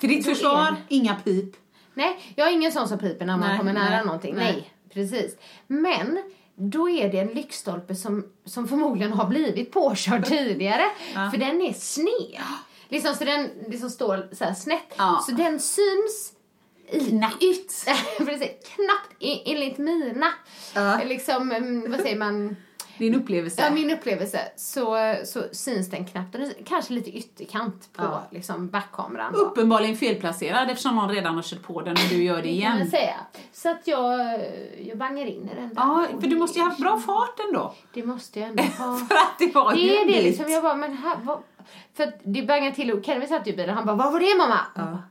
Till ditt försvar, det- inga pip. Nej, jag är ingen sån som piper när man Nej, kommer nära nej, någonting. nej. Nej. precis. Men då är det en lyktstolpe som, som förmodligen har blivit påkörd tidigare. För den är sned. Liksom så den liksom står så snett. Ja. Så den syns i Knappt. Precis, knappt enligt mina. Ja. Liksom, mm, vad säger man? Din upplevelse. Ja, min upplevelse så, så syns den knappt. Den kanske lite ytterkant på Ja. liksom backkameran. då. Uppenbarligen felplacerad eftersom någon redan har kört på den och du gör det Det igen. säga. Så att jag, jag bangar in i den där. Ja, för du det- måste ju ha haft bra fart ändå. Det måste jag ändå ha. För att det var Det ju är det liksom. Jag bara, men här, vad? För att det bangar till och Kevin satt ju i bilen han bara, vad var det mamma? Jag bara,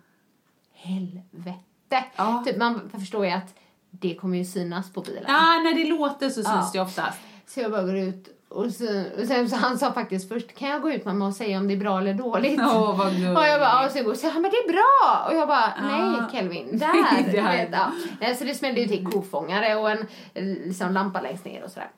Helvete. Ja. Typ, man förstår ju att det kommer ju synas på bilen. Ja, när det låter så syns Ja. det oftast. Så jag bara går ut och, så, och sen så han sa faktiskt först, kan jag gå ut mamma och säga om det är bra eller dåligt? Åh, vad gulligt. Och jag bara, ja, så jag går och säger, men det är bra! Och jag bara, nej Ah. Kelvin, där! Där. ja. Så det smällde ju till kofångare och en eh, liksom, lampa längst ner och sådär.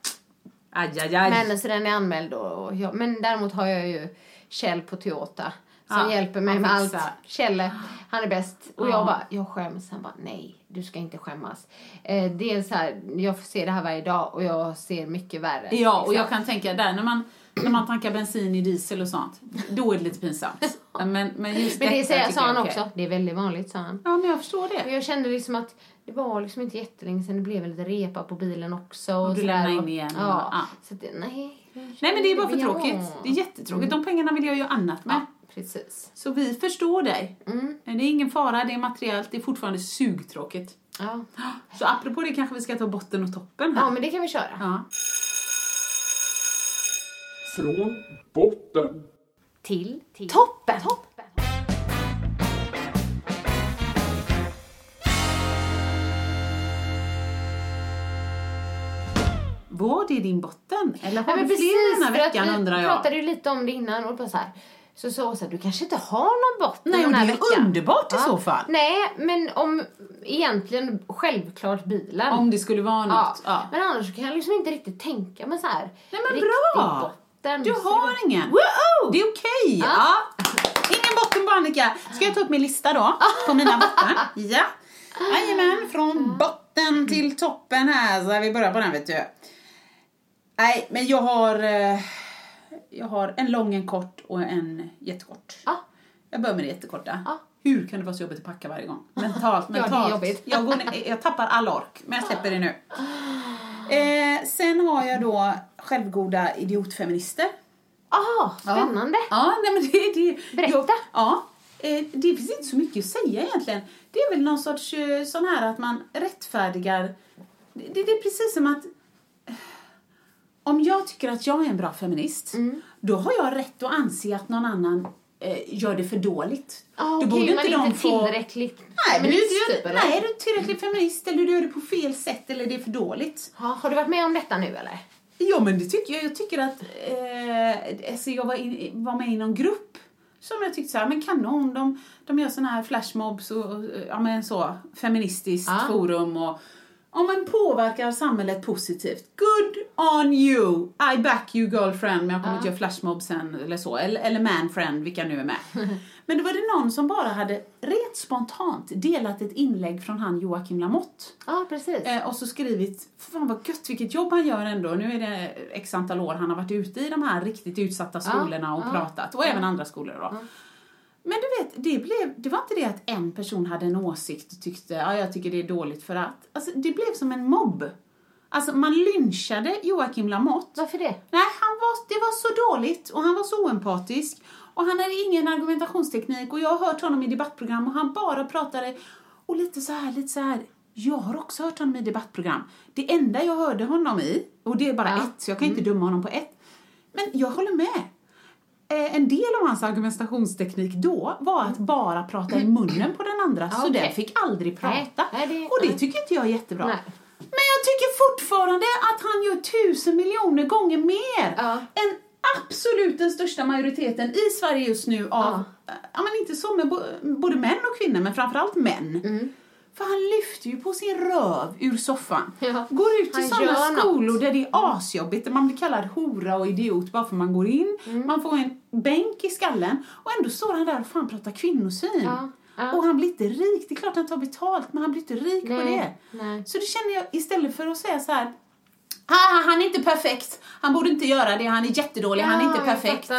Aj, aj, aj. Men så den är anmäld då. Och jag, men däremot har jag ju Kjell på Toyota som Ja, hjälper mig med allt. Kjelle, han är bäst. Och Ja. jag bara, jag skäms. Han bara, nej, du ska inte skämmas. Eh, det är så här, jag ser det här varje dag och jag ser mycket värre. Ja, och liksom. jag kan tänka där när man, när man tankar bensin i diesel och sånt, då är det lite pinsamt. Men, men just Men det detta säger, tycker sa han jag också. Det är väldigt vanligt, sa han. Ja, men jag förstår Och det. jag kände liksom att det var liksom inte jättelänge sedan det blev en liten repa på bilen också. Och, Och du lämnade in Och- igen. Ja. Ja. Så att, nej. jag Nej, men det är bara för tråkigt. Ja. Det är jättetråkigt. De pengarna vill jag göra annat med. Precis. Så vi förstår dig. Mm. Det är ingen fara, det är materiellt, det är fortfarande sugtråkigt. Ja. Så apropå det kanske vi ska ta botten och toppen här. ja, men det kan vi köra. Ja. Från botten. Till, till toppen. toppen. Var det din botten? Eller har Ja, men du fler den här veckan vi undrar jag? pratade ju lite om det innan och bara så här. Så sa hon så här, du kanske inte har någon botten Nej, den här det är veckan. underbart i så fall. Nej, men om egentligen självklart bilen. Om det skulle vara något. Ja. Men annars kan jag liksom inte riktigt tänka mig så här. Nej men bra! Botten. Du Så har det- ingen. Wow! Det är okej. Ja. Ja. Ingen botten på Annika. Ska jag ta upp min lista då? På mina botten? Ja. Jajamän, från botten till toppen här. Så vi börjar på den vet du. Nej, men jag har... Jag har en lång, en kort och en jättekort. Ja. Jag börjar med det jättekorta. Ja. Hur kan det vara så jobbigt att packa varje gång? Mentalt, Ja, det är mentalt. jobbigt. Jag, går ner, jag tappar all ork, men jag släpper det nu. Eh, sen har jag då självgoda idiotfeminister. Ah, spännande. Ja, nej men det... det Berätta. Jag, ja, eh, det finns inte så mycket att säga egentligen. Det är väl någon sorts eh, sån här att man rättfärdigar... Det, det är precis som att... Om jag tycker att jag är en bra feminist, Mm. då har jag rätt att anse att någon annan eh, gör det för dåligt. Ah, Då Okej, borde inte de inte få- tillräckligt Nej, men du, du, typ, nej, du är tillräckligt feminist eller du gör det på fel sätt eller det är för dåligt. Ja, har du varit med om detta nu eller? Ja, men det tycker jag. Jag tycker att eh, alltså jag var, in, var med i någon grupp som jag tyckte så här, men kanon, de, de gör såna här flashmobs och, och ja men så, feministiskt Ah. forum och om man påverkar samhället positivt. Good on you! I back you girlfriend, men jag kommer inte göra flashmob sen eller så. Eller, eller manfriend, vilka nu är med. men då var det någon som bara hade rent spontant delat ett inlägg från han Joakim Lamotte. Ja, precis. Eh, och så skrivit, fan vad gött vilket jobb han gör ändå. Nu är det x antal år han har varit ute i de här riktigt utsatta skolorna och ja, pratat. Och även andra skolor då. Men du vet, det, blev, det var inte det att en person hade en åsikt och tyckte, ja jag tycker det är dåligt för att. Alltså det blev som en mobb. Alltså man lynchade Joakim Lamotte. Varför det? Nej, han var, det var så dåligt och han var så oempatisk. Och han hade ingen argumentationsteknik och jag har hört honom i debattprogram och han bara pratade och lite så här, lite så här. Jag har också hört honom i debattprogram. Det enda jag hörde honom i, och det är bara Ja. ett, så jag kan inte döma honom på ett. Men jag håller med. Eh, en del av hans argumentationsteknik då var att bara prata i munnen på den andra, så okej. den fick aldrig prata. Nej, det- och det tycker inte jag är jättebra. Nej. Men jag tycker fortfarande att han gör tusen miljoner gånger mer Ja. än absolut den största majoriteten i Sverige just nu av, ja. men inte så bo- både män och kvinnor, men framförallt män. Mm. För han lyfter ju på sin röv ur soffan. Ja. Går ut till sådana något. skolor där det är asjobbigt, där man blir kallad hora och idiot bara för man går in. Mm. Man får en bänk i skallen och ändå står han där och fan pratar kvinnosyn. Ja, ja. Och han blir inte rik. Det är klart han tar betalt, men han blir inte rik på Nej, det. nej. Så det känner jag, istället för att säga så här han är inte perfekt. Han borde inte göra det. Han är jättedålig. han är Ja, inte perfekt.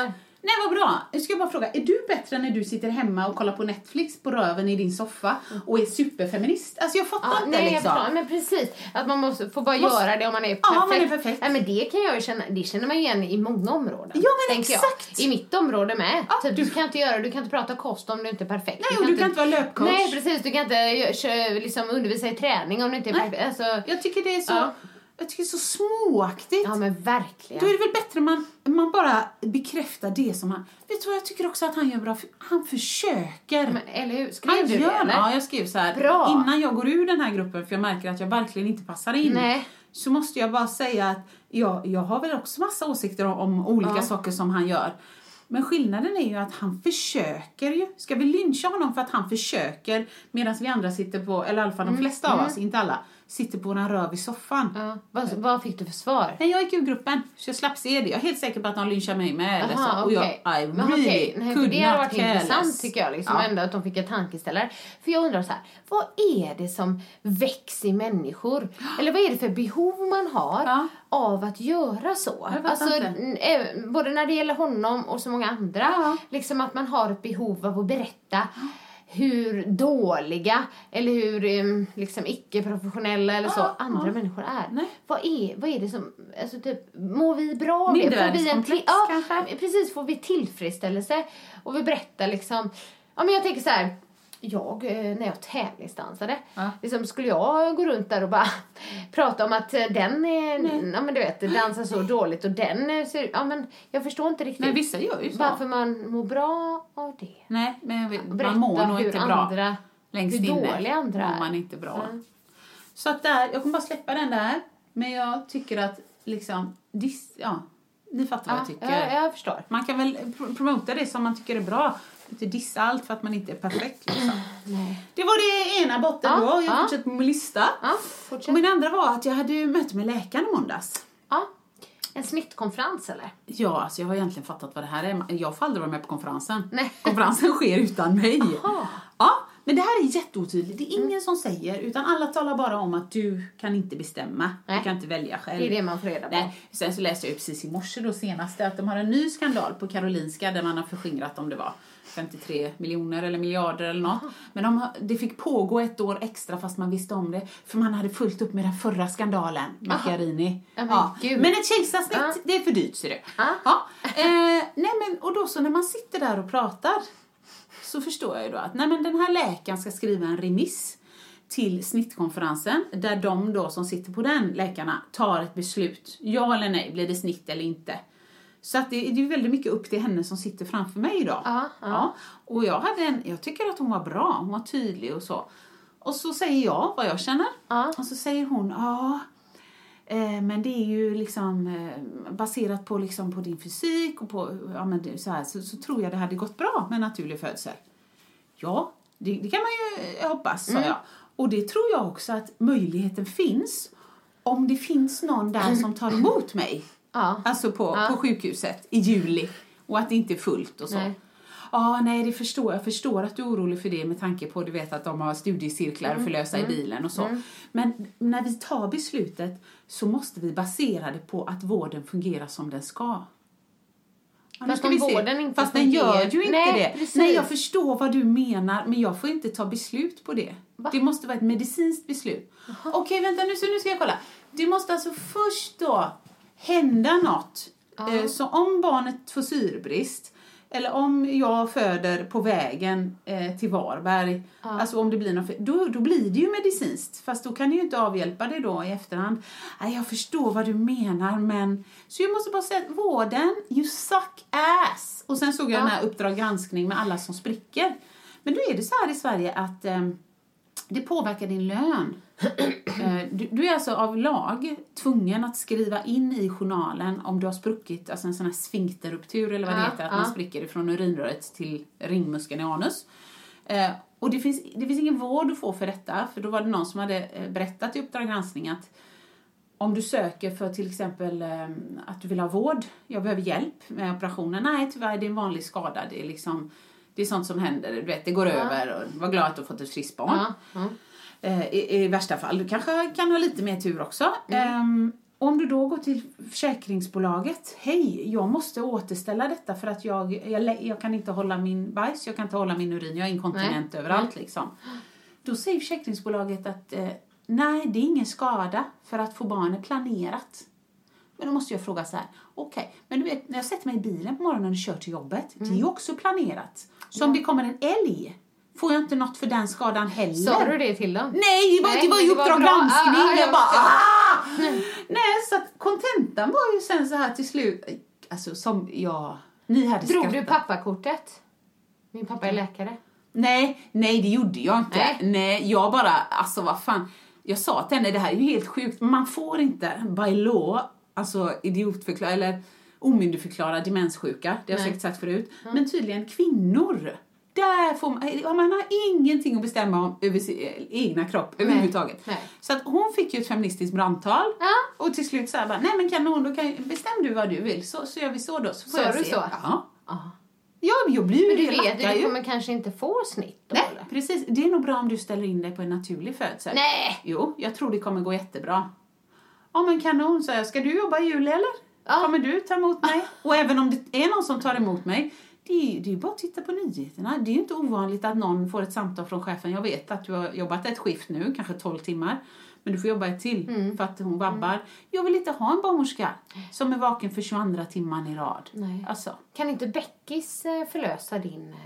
Nej, vad bra. Nu ska jag bara fråga. Är du bättre när du sitter hemma och kollar på Netflix på röven i din soffa och är superfeminist? Alltså jag fattar Ja, inte nej, liksom. jag men precis. Att man måste, får bara Måste- göra det om man är perfekt. Ja, man är perfekt. Nej, men det kan jag ju känna, det känner man igen i många områden. Ja, men exakt. Jag. I mitt område med. Ja, typ, du, du- kan inte göra, du kan inte prata kost om du inte är perfekt. Nej, och du kan inte vara löpcoach. Nej, precis. Du kan inte kö- liksom, undervisa i träning om du inte är perfekt. Alltså, Jag tycker det är så, Ja. Jag tycker det är så småaktigt. ja, men verkligen. Då är det väl bättre man, man bara bekräftar det som han... Vet du vad jag tycker också att han gör bra? Han försöker. Men, eller hur? Skrev Han du det, gör eller? Ja, jag skrev så här. Bra. Innan jag går ur den här gruppen, för jag märker att jag verkligen inte passar in. Nej. Så måste jag bara säga att jag, jag har väl också massa åsikter om, om olika Ja. saker som han gör. Men skillnaden är ju att han försöker ju. Ska vi lyncha honom för att han försöker medan vi andra sitter på, eller i alla fall de flesta av oss, inte alla, sitter på våran röv i soffan. Ja. Vad, vad fick du för svar? Nej, jag gick ur gruppen, så jag slapp se det. Jag är helt säker på att de lynchar mig med. Aha, så. Och jag, okej. I Men really okej, nej, could det not varit intressant tycker jag, liksom, Ja. ändå att de fick en tankeställare. För jag undrar så här, vad är det som väcks i människor? Eller vad är det för behov man har Ja. av att göra så? Jag Alltså, eh, både när det gäller honom och så många andra. Liksom att man har ett behov av att berätta hur dåliga eller hur eh, liksom icke-professionella eller så andra ja. människor är. Nej. Vad är, vad är det som, alltså typ, mår vi bra? Får vi en till- ja, kanske? precis, får vi tillfredsställelse? Och vi berättar liksom, ja men jag tänker så här. Jag, eh, när jag tävlingsdansade, Ja. liksom, skulle jag gå runt där och bara prata om att eh, den är, ja men du vet, dansar så dåligt och den eh, ser, ja men jag förstår inte riktigt Nej, vissa gör ju så. varför man mår bra av det. Nej, men jag Berätta man mår nog inte bra. andra, Längst hur dåliga andra mår man inte bra. Ja. Så att där, jag kommer bara släppa den där. Men jag tycker att liksom, dis, ja, ni fattar vad jag tycker. Ja, jag förstår. Man kan väl pr- promota det som man tycker är bra. Inte dissa allt för att man inte är perfekt. Liksom. Det var det ena botten Ja, då. Jag ja. fortsätter på min lista. Ja, Och min andra var att jag hade möte med läkaren i måndags. Ja. En snittkonferens eller? Ja, alltså jag har egentligen fattat vad det här är. Jag får aldrig vara med på konferensen. Nej. Konferensen sker utan mig. Jaha. Ja, men det här är jätteotydligt. Det är ingen som säger, utan alla talar bara om att du kan inte bestämma. Nej. Du kan inte välja själv. Det är det man får reda på. Nej. Sen så läste jag ju precis i morse då senaste att de har en ny skandal på Karolinska där man har förskingrat om det var 53 miljoner eller miljarder eller något. Men de, det fick pågå ett år extra fast man visste om det. För man hade fullt upp med den förra skandalen, Macchiarini. Ja, men gud. men ett kejsarsnitt, det är för dyrt ser du. Ja. Eh, nej men, och då så när man sitter där och pratar så förstår jag ju då att nej men den här läkaren ska skriva en remiss till snittkonferensen där de då som sitter på den läkarna tar ett beslut. Ja eller nej, blir det snitt eller inte? Så att det, det är väldigt mycket upp till henne som sitter framför mig idag. Ja, ja. Och jag, hade en, jag tycker att hon var bra, hon var tydlig och så. Och så säger jag vad jag känner. Ja. Och så säger hon, ja, men det är ju liksom eh, baserat på, liksom, på din fysik och på, ja men så, här, så, så tror jag det hade gått bra med naturlig födsel. Ja, det, det kan man ju eh, hoppas, sa jag. Och det tror jag också att möjligheten finns om det finns någon där som tar emot mig. Ja. Alltså på, Ja. på sjukhuset i juli. Och att det inte är fullt och så. Nej. Ja, nej, det förstår jag. förstår att du är orolig för det med tanke på du vet att de har studiecirklar Mm. att förlösa i bilen och så. Men när vi tar beslutet så måste vi basera det på att vården fungerar som den ska. Ja, Fast om vården inte Fast den gör ju inte Nej, det. precis. Nej, jag förstår vad du menar, men jag får inte ta beslut på det. Va? Det måste vara ett medicinskt beslut. Okej, vänta nu, så nu ska jag kolla. Det måste alltså först då hända något. Eh, Så om barnet får syrebrist, eller om jag föder på vägen eh, till Varberg, alltså om det blir något, då, då blir det ju medicinskt. Fast då kan du ju inte avhjälpa det då i efterhand. Nej, jag förstår vad du menar, men... Så jag måste bara säga att vården, you suck ass! Och sen såg jag den här Uppdrag granskning med alla som spricker. Men då är det så här i Sverige att eh, det påverkar din lön. Eh, Du, du är alltså av lag tvungen att skriva in i journalen om du har spruckit, alltså en sån här sfinkterruptur eller vad det Ja, heter, att ja. man spricker ifrån urinröret till ringmuskeln i anus. Eh, och det finns, det finns ingen vård du får för detta, för då var det någon som hade eh, berättat i Uppdrag granskning att om du söker för till exempel eh, att du vill ha vård, jag behöver hjälp med operationen. Nej, tyvärr, det är en vanlig skada. Det är liksom det är sånt som händer, du vet, det går över och var glad att du har fått ett friskt barn. Eh, i, I värsta fall. Du kanske kan ha lite mer tur också. Mm. Ehm, om du då går till försäkringsbolaget. Hej, jag måste återställa detta för att jag, jag, jag kan inte hålla min bajs, jag kan inte hålla min urin, jag är inkontinent Nej. överallt liksom. Då säger försäkringsbolaget att eh, nej, det är ingen skada för att få barnet planerat. Men då måste jag fråga så här, okej, men du vet när jag sätter mig i bilen på morgonen och kör till jobbet, det är Mm. ju också planerat. Så om det kommer en älg, får jag inte något för den skadan heller. Sa du det till dem? Nej, det var, Nej, det var ju Uppdrag granskning. Ah, ah, jag bara, ah! Nej, så att kontentan var ju sen så här till slut, alltså som jag, ni hade Drog skrattat. du pappakortet? Min pappa är läkare. Nej, nej det gjorde jag inte. Nej. Nej. jag bara, alltså vad fan. Jag sa till henne, det här är ju helt sjukt, man får inte by law, alltså idiotförklara, eller omyndigförklara demenssjuka, det har jag säkert sagt förut. Men tydligen kvinnor, där får man, man har ingenting att bestämma om över sin eh, egna kropp överhuvudtaget. Nej. Så att hon fick ju ett feministiskt brandtal Ja. och till slut så här bara, nej men kanon, då kan, bestäm du vad du vill så, så gör vi så då. Så får Sa du se. så? Ja. Ja. Ja, jag blir ju Men du vet ju, du kommer kanske inte få snitt då Nej, eller? precis. Det är nog bra om du ställer in dig på en naturlig födsel. Nej! Jo, jag tror det kommer gå jättebra. Ja, men kanon, så jag. Ska du jobba i juli eller? Ja. Kommer du ta emot mig? Och även om det är någon som tar emot mig, Det är det är bara att titta på nyheterna. Det är ju inte ovanligt att någon får ett samtal från chefen. Jag vet att du har jobbat ett skift nu, kanske 12 timmar. Men du får jobba ett till Mm. för att hon vabbar. Jag vill inte ha en barnmorska som är vaken för 22 timman i rad. Nej. Alltså, Kan inte Beckis eh, förlösa din... eh,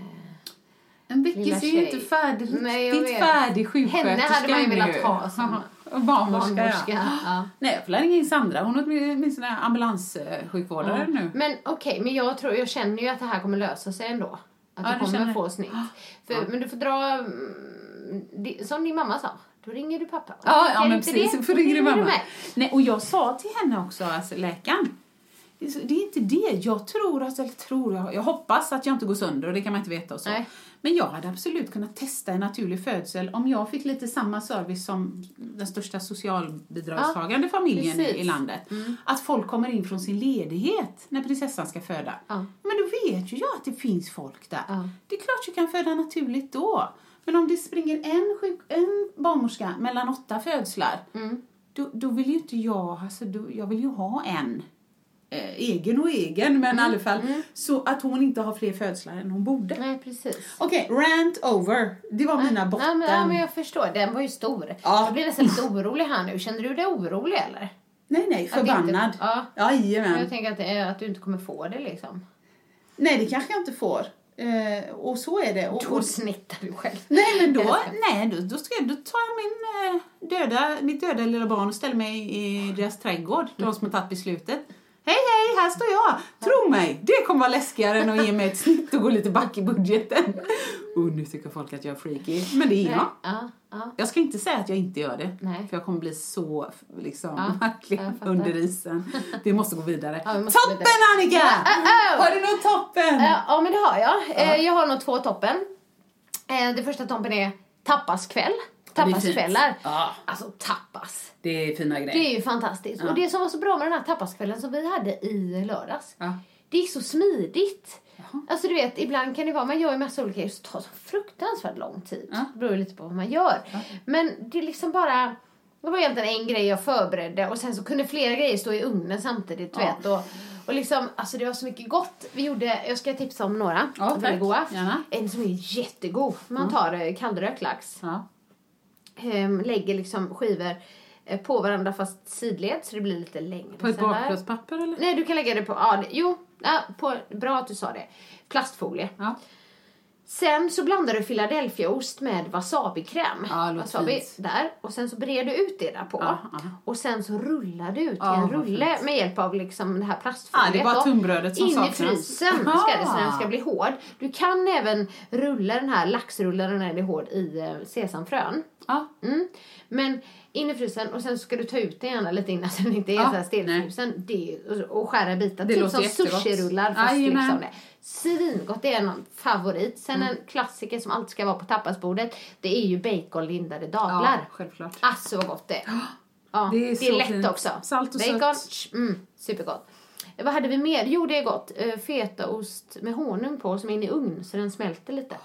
en Beckis är ju inte färdig, Nej, färdig sjuksköterska Henne hade man ju velat ha som barnmorska. barnmorska. Ja. Ja. Nej, jag får ringa in Sandra. Hon är åtminstone ambulanssjukvårdare nu. Men okej, men jag tror, jag känner ju att det här kommer lösa sig ändå. Att Ja, du du kommer känner- få snitt. För, Men du får dra, mm, som din mamma sa, då ringer du pappa. Ja, ja men precis. det, då ringer du mamma. med. Nej, och jag sa till henne också, alltså läkaren. Det är så- Det är inte det. Jag tror, alltså, eller tror jag, jag hoppas att jag inte går sönder och det kan man inte veta och så. Nej. Men jag hade absolut kunnat testa en naturlig födsel om jag fick lite samma service som den största socialbidragstagande familjen i, precis. i landet. Att folk kommer in från sin ledighet när prinsessan ska föda. Ja. Men då vet ju jag att det finns folk där. Ja. Det är klart jag kan föda naturligt då. Men om det springer en, sjuk, en barnmorska mellan åtta födslar, Mm. då, då vill ju inte jag, alltså, då, jag vill ju ha en. Eh, egen och egen, men Mm. i alla fall så att hon inte har fler födslar än hon borde. Nej, precis. Okej, rant over. Det var mina botten. Men, ja, men jag förstår, den var ju stor. Ja. Jag blir nästan lite orolig här nu. Känner du dig orolig eller? Nej, nej, det inte- förbannad. ja. Jajamän. Jag tänker att, är, att du inte kommer få det liksom. Nej, det kanske jag inte får. Eh, och så är det. Och, Då snittar du själv. nej, men då, nej, då, då, ska jag, då tar jag min, eh, döda, mitt döda lilla barn och ställer mig i deras trädgård, de som har tagit beslutet. Hej, hej, här står jag! Tro mig, det kommer vara läskigare än att ge mig ett snitt och gå lite back i budgeten. Och nu tycker folk att jag är freaky, men det är jag. Ja, ja. Jag ska inte säga att jag inte gör det, Nej. för jag kommer bli så liksom, verkligen under isen. Vi måste gå vidare. Vi måste toppen vidare. Annika! Oh, oh. Har du något toppen? Eh, Ja, men det har jag. Eh, Jag har nog två toppen. Eh, Det första toppen är tapaskväll. Det. Tapaskvällar. Ja. Alltså tapas. Det är fina Det grejer. är ju fantastiskt. Och det som var så bra med den här tapaskvällen som vi hade i lördags. Ja. Det gick så smidigt. Alltså du vet, ibland kan det vara, man gör ju massa olika grejer så tar det så fruktansvärt lång tid. Ja. Det beror lite på vad man gör. Men det är liksom bara, det var egentligen en grej jag förberedde och sen så kunde flera grejer stå i ugnen samtidigt, du Ja. vet. Och, och liksom, alltså det var så mycket gott. Vi gjorde, jag ska tipsa om några. Ja, väldigt goda. En som är jättegod. Man tar eh, kallrökt lax Ja. Ehm, lägger liksom skivor eh, på varandra fast sidled så det blir lite längre. På ett bakplåtspapper eller? Nej, du kan lägga det på, ja, jo, ja, på, bra att du sa det. Plastfolie. Ja. Sen så blandar du Philadelphiaost med wasabikräm. Det låter wasabi fint. där. Och sen så brer du ut det där på. Ja, ja. Och sen så rullar du ut i en rulle fint. med hjälp av liksom det här Ah, plastfoliet. det är bara tunnbrödet som In saknas. i frysen ska det så den Ah. ska bli hård. Du kan även rulla den här laxrullaren när det är hård i eh, sesamfrön. Ja. Mm. Men in i frysen och sen ska du ta ut den gärna lite innan så den inte är Ja, så här stelfrusen. Det, och, skära bitar. Det typ som sushi-rullar fast Jajamän. liksom det. Svingott, det är en favorit. Sen Mm. en klassiker som alltid ska vara på tapasbordet. Det är ju baconlindade dadlar. ja, självklart. Alltså vad gott det är. Ja, Det det är är, så lätt fint. också. Salt och Bacon, sött. Mm, supergott. Eh, Vad hade vi mer? Jo, det är gott. Uh, fetaost med honung på som är in i ugn så den smälter lite.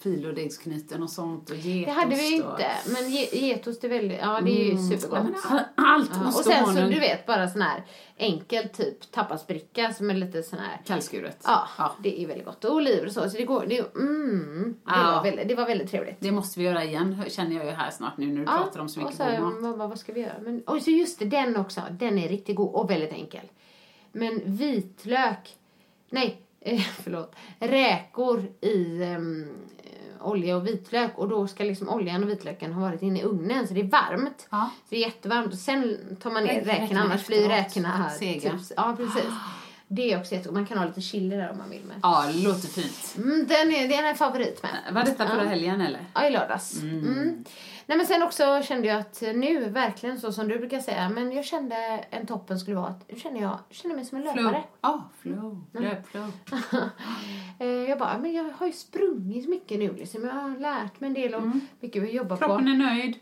Filodegsknyten och sånt och Det getost. hade vi och- inte, men ge, getost är väldigt, ja det är ju supergott. Nej, men Allt Ja, ost och sen så du vet bara sån här enkel typ tapasbricka som är lite sån här Kallskuret. Ja, Ja. det är väldigt gott. Och oliver och så. Så det går, det, mm, det, Ja. var väldigt, det var väldigt trevligt. Det måste vi göra igen, känner jag ju här snart nu när du pratar om så mycket och så, god mat. vad, vad, vad ska vi göra? Men, och så just det, den också. Den är riktigt god och väldigt enkel. Men vitlök, nej, eh, förlåt, räkor i ehm, eh, olja och vitlök och då ska liksom oljan och vitlöken ha varit inne i ugnen så det är varmt. Ja. Så det är jättevarmt och sen tar man ner Räk- räkorna, annars blir räkorna. Sega. Typ, ja, precis. Det är också jättegott. Man kan ha lite chili där om man vill med. Ja, det låter fint. Mm, den är, den är en favorit med. Var detta förra Ja. helgen eller? Ja, i lördags. Mm. Nej, men sen också kände jag att nu, verkligen så som du brukar säga, men jag kände en toppen skulle vara att nu känner jag känner mig som en Flow. löpare. Ja, flow. Löpflow. Eh, jag bara, men jag har ju sprungit mycket nu liksom. Jag har lärt mig en del om mycket vi jobbar Kroppen på. är nöjd.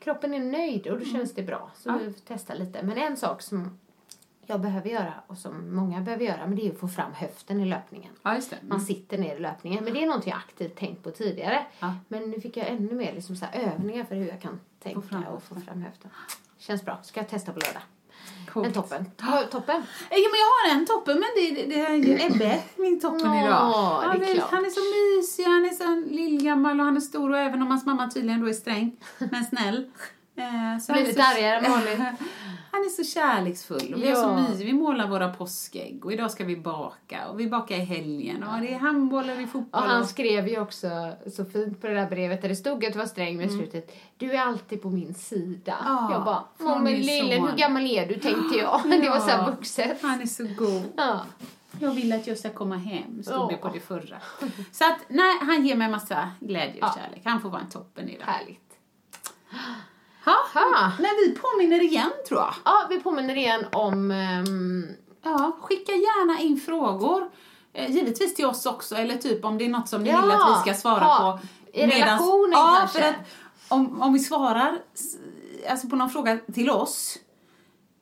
Kroppen är nöjd och då känns det bra. Så Ja. vi får testa lite. Men en sak som jag behöver göra och som många behöver göra, men det är att få fram höften i löpningen. Ja, det. Man sitter ner i löpningen. Men det är något jag aktivt tänkt på tidigare. Ja. Men nu fick jag ännu mer liksom så övningar för hur jag kan tänka fram och få fram höften. Känns bra. Ska jag testa på lördag. Coolt. En toppen. To- Toppen. Jo, men jag har en toppen, men det, det, är ju Ebbe, min toppen Ja, idag. är han, är, klart. han är så mysig, han är så lillgammal och han är stor och även om hans mamma tydligen då är sträng, men snäll. Eh, så är så- argare än vanligt. Han är så kärleksfull och vi har så Ja. mysigt. Vi målar våra påskägg och idag ska vi baka och vi bakar i helgen och det är handboll och det är Och fotboll. han och- skrev ju också så fint på det där brevet där det stod att det var sträng men i slutet Du är alltid på min sida. Mm. Ja, jag bara, från "Åh, men min lille son." hur gammal är du tänkte jag. Det var så här Ja. vuxet. Han är så god. Ja. Jag vill att jag ska komma hem, stod det Ja. på det förra. Så att, nej, han ger mig massa glädje och Ja. kärlek. Han får vara en toppen idag. Härligt. Ha. Ha. Men vi påminner igen tror jag. Ja, vi påminner igen om ehm, Ja, skicka gärna in frågor. Eh, givetvis till oss också, eller typ om det är något som ni Ja, vill att vi ska svara ja, på. i relationen ja, kanske. för att om, om vi svarar alltså på någon fråga till oss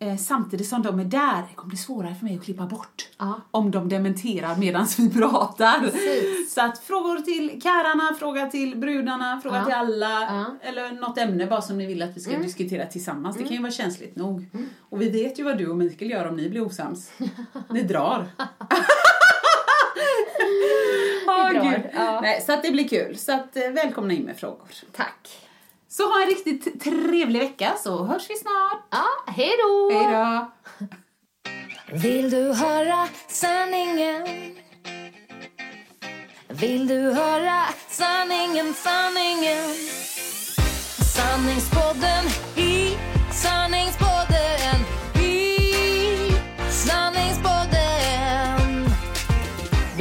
eh, samtidigt som de är där, det kommer bli svårare för mig att klippa bort. Ja. Om de dementerar medan vi pratar. Precis. Så att frågor till karlarna, fråga till brudarna, fråga Ja. till alla. Ja. Mm. Eller något ämne bara som ni vill att vi ska diskutera tillsammans. Det kan ju vara känsligt nog. Och vi vet ju vad du och Mikael gör om ni blir osams. Ni drar. Åh, drar. Nej, så att det blir kul. Så att, eh, välkomna in med frågor. tack. Så ha en riktigt trevlig vecka så hörs vi snart. Ja, hej då! Hej då! Vill du höra sanningen? Vill du höra sanningen, sanningen? Sanningspodden i sanningspodden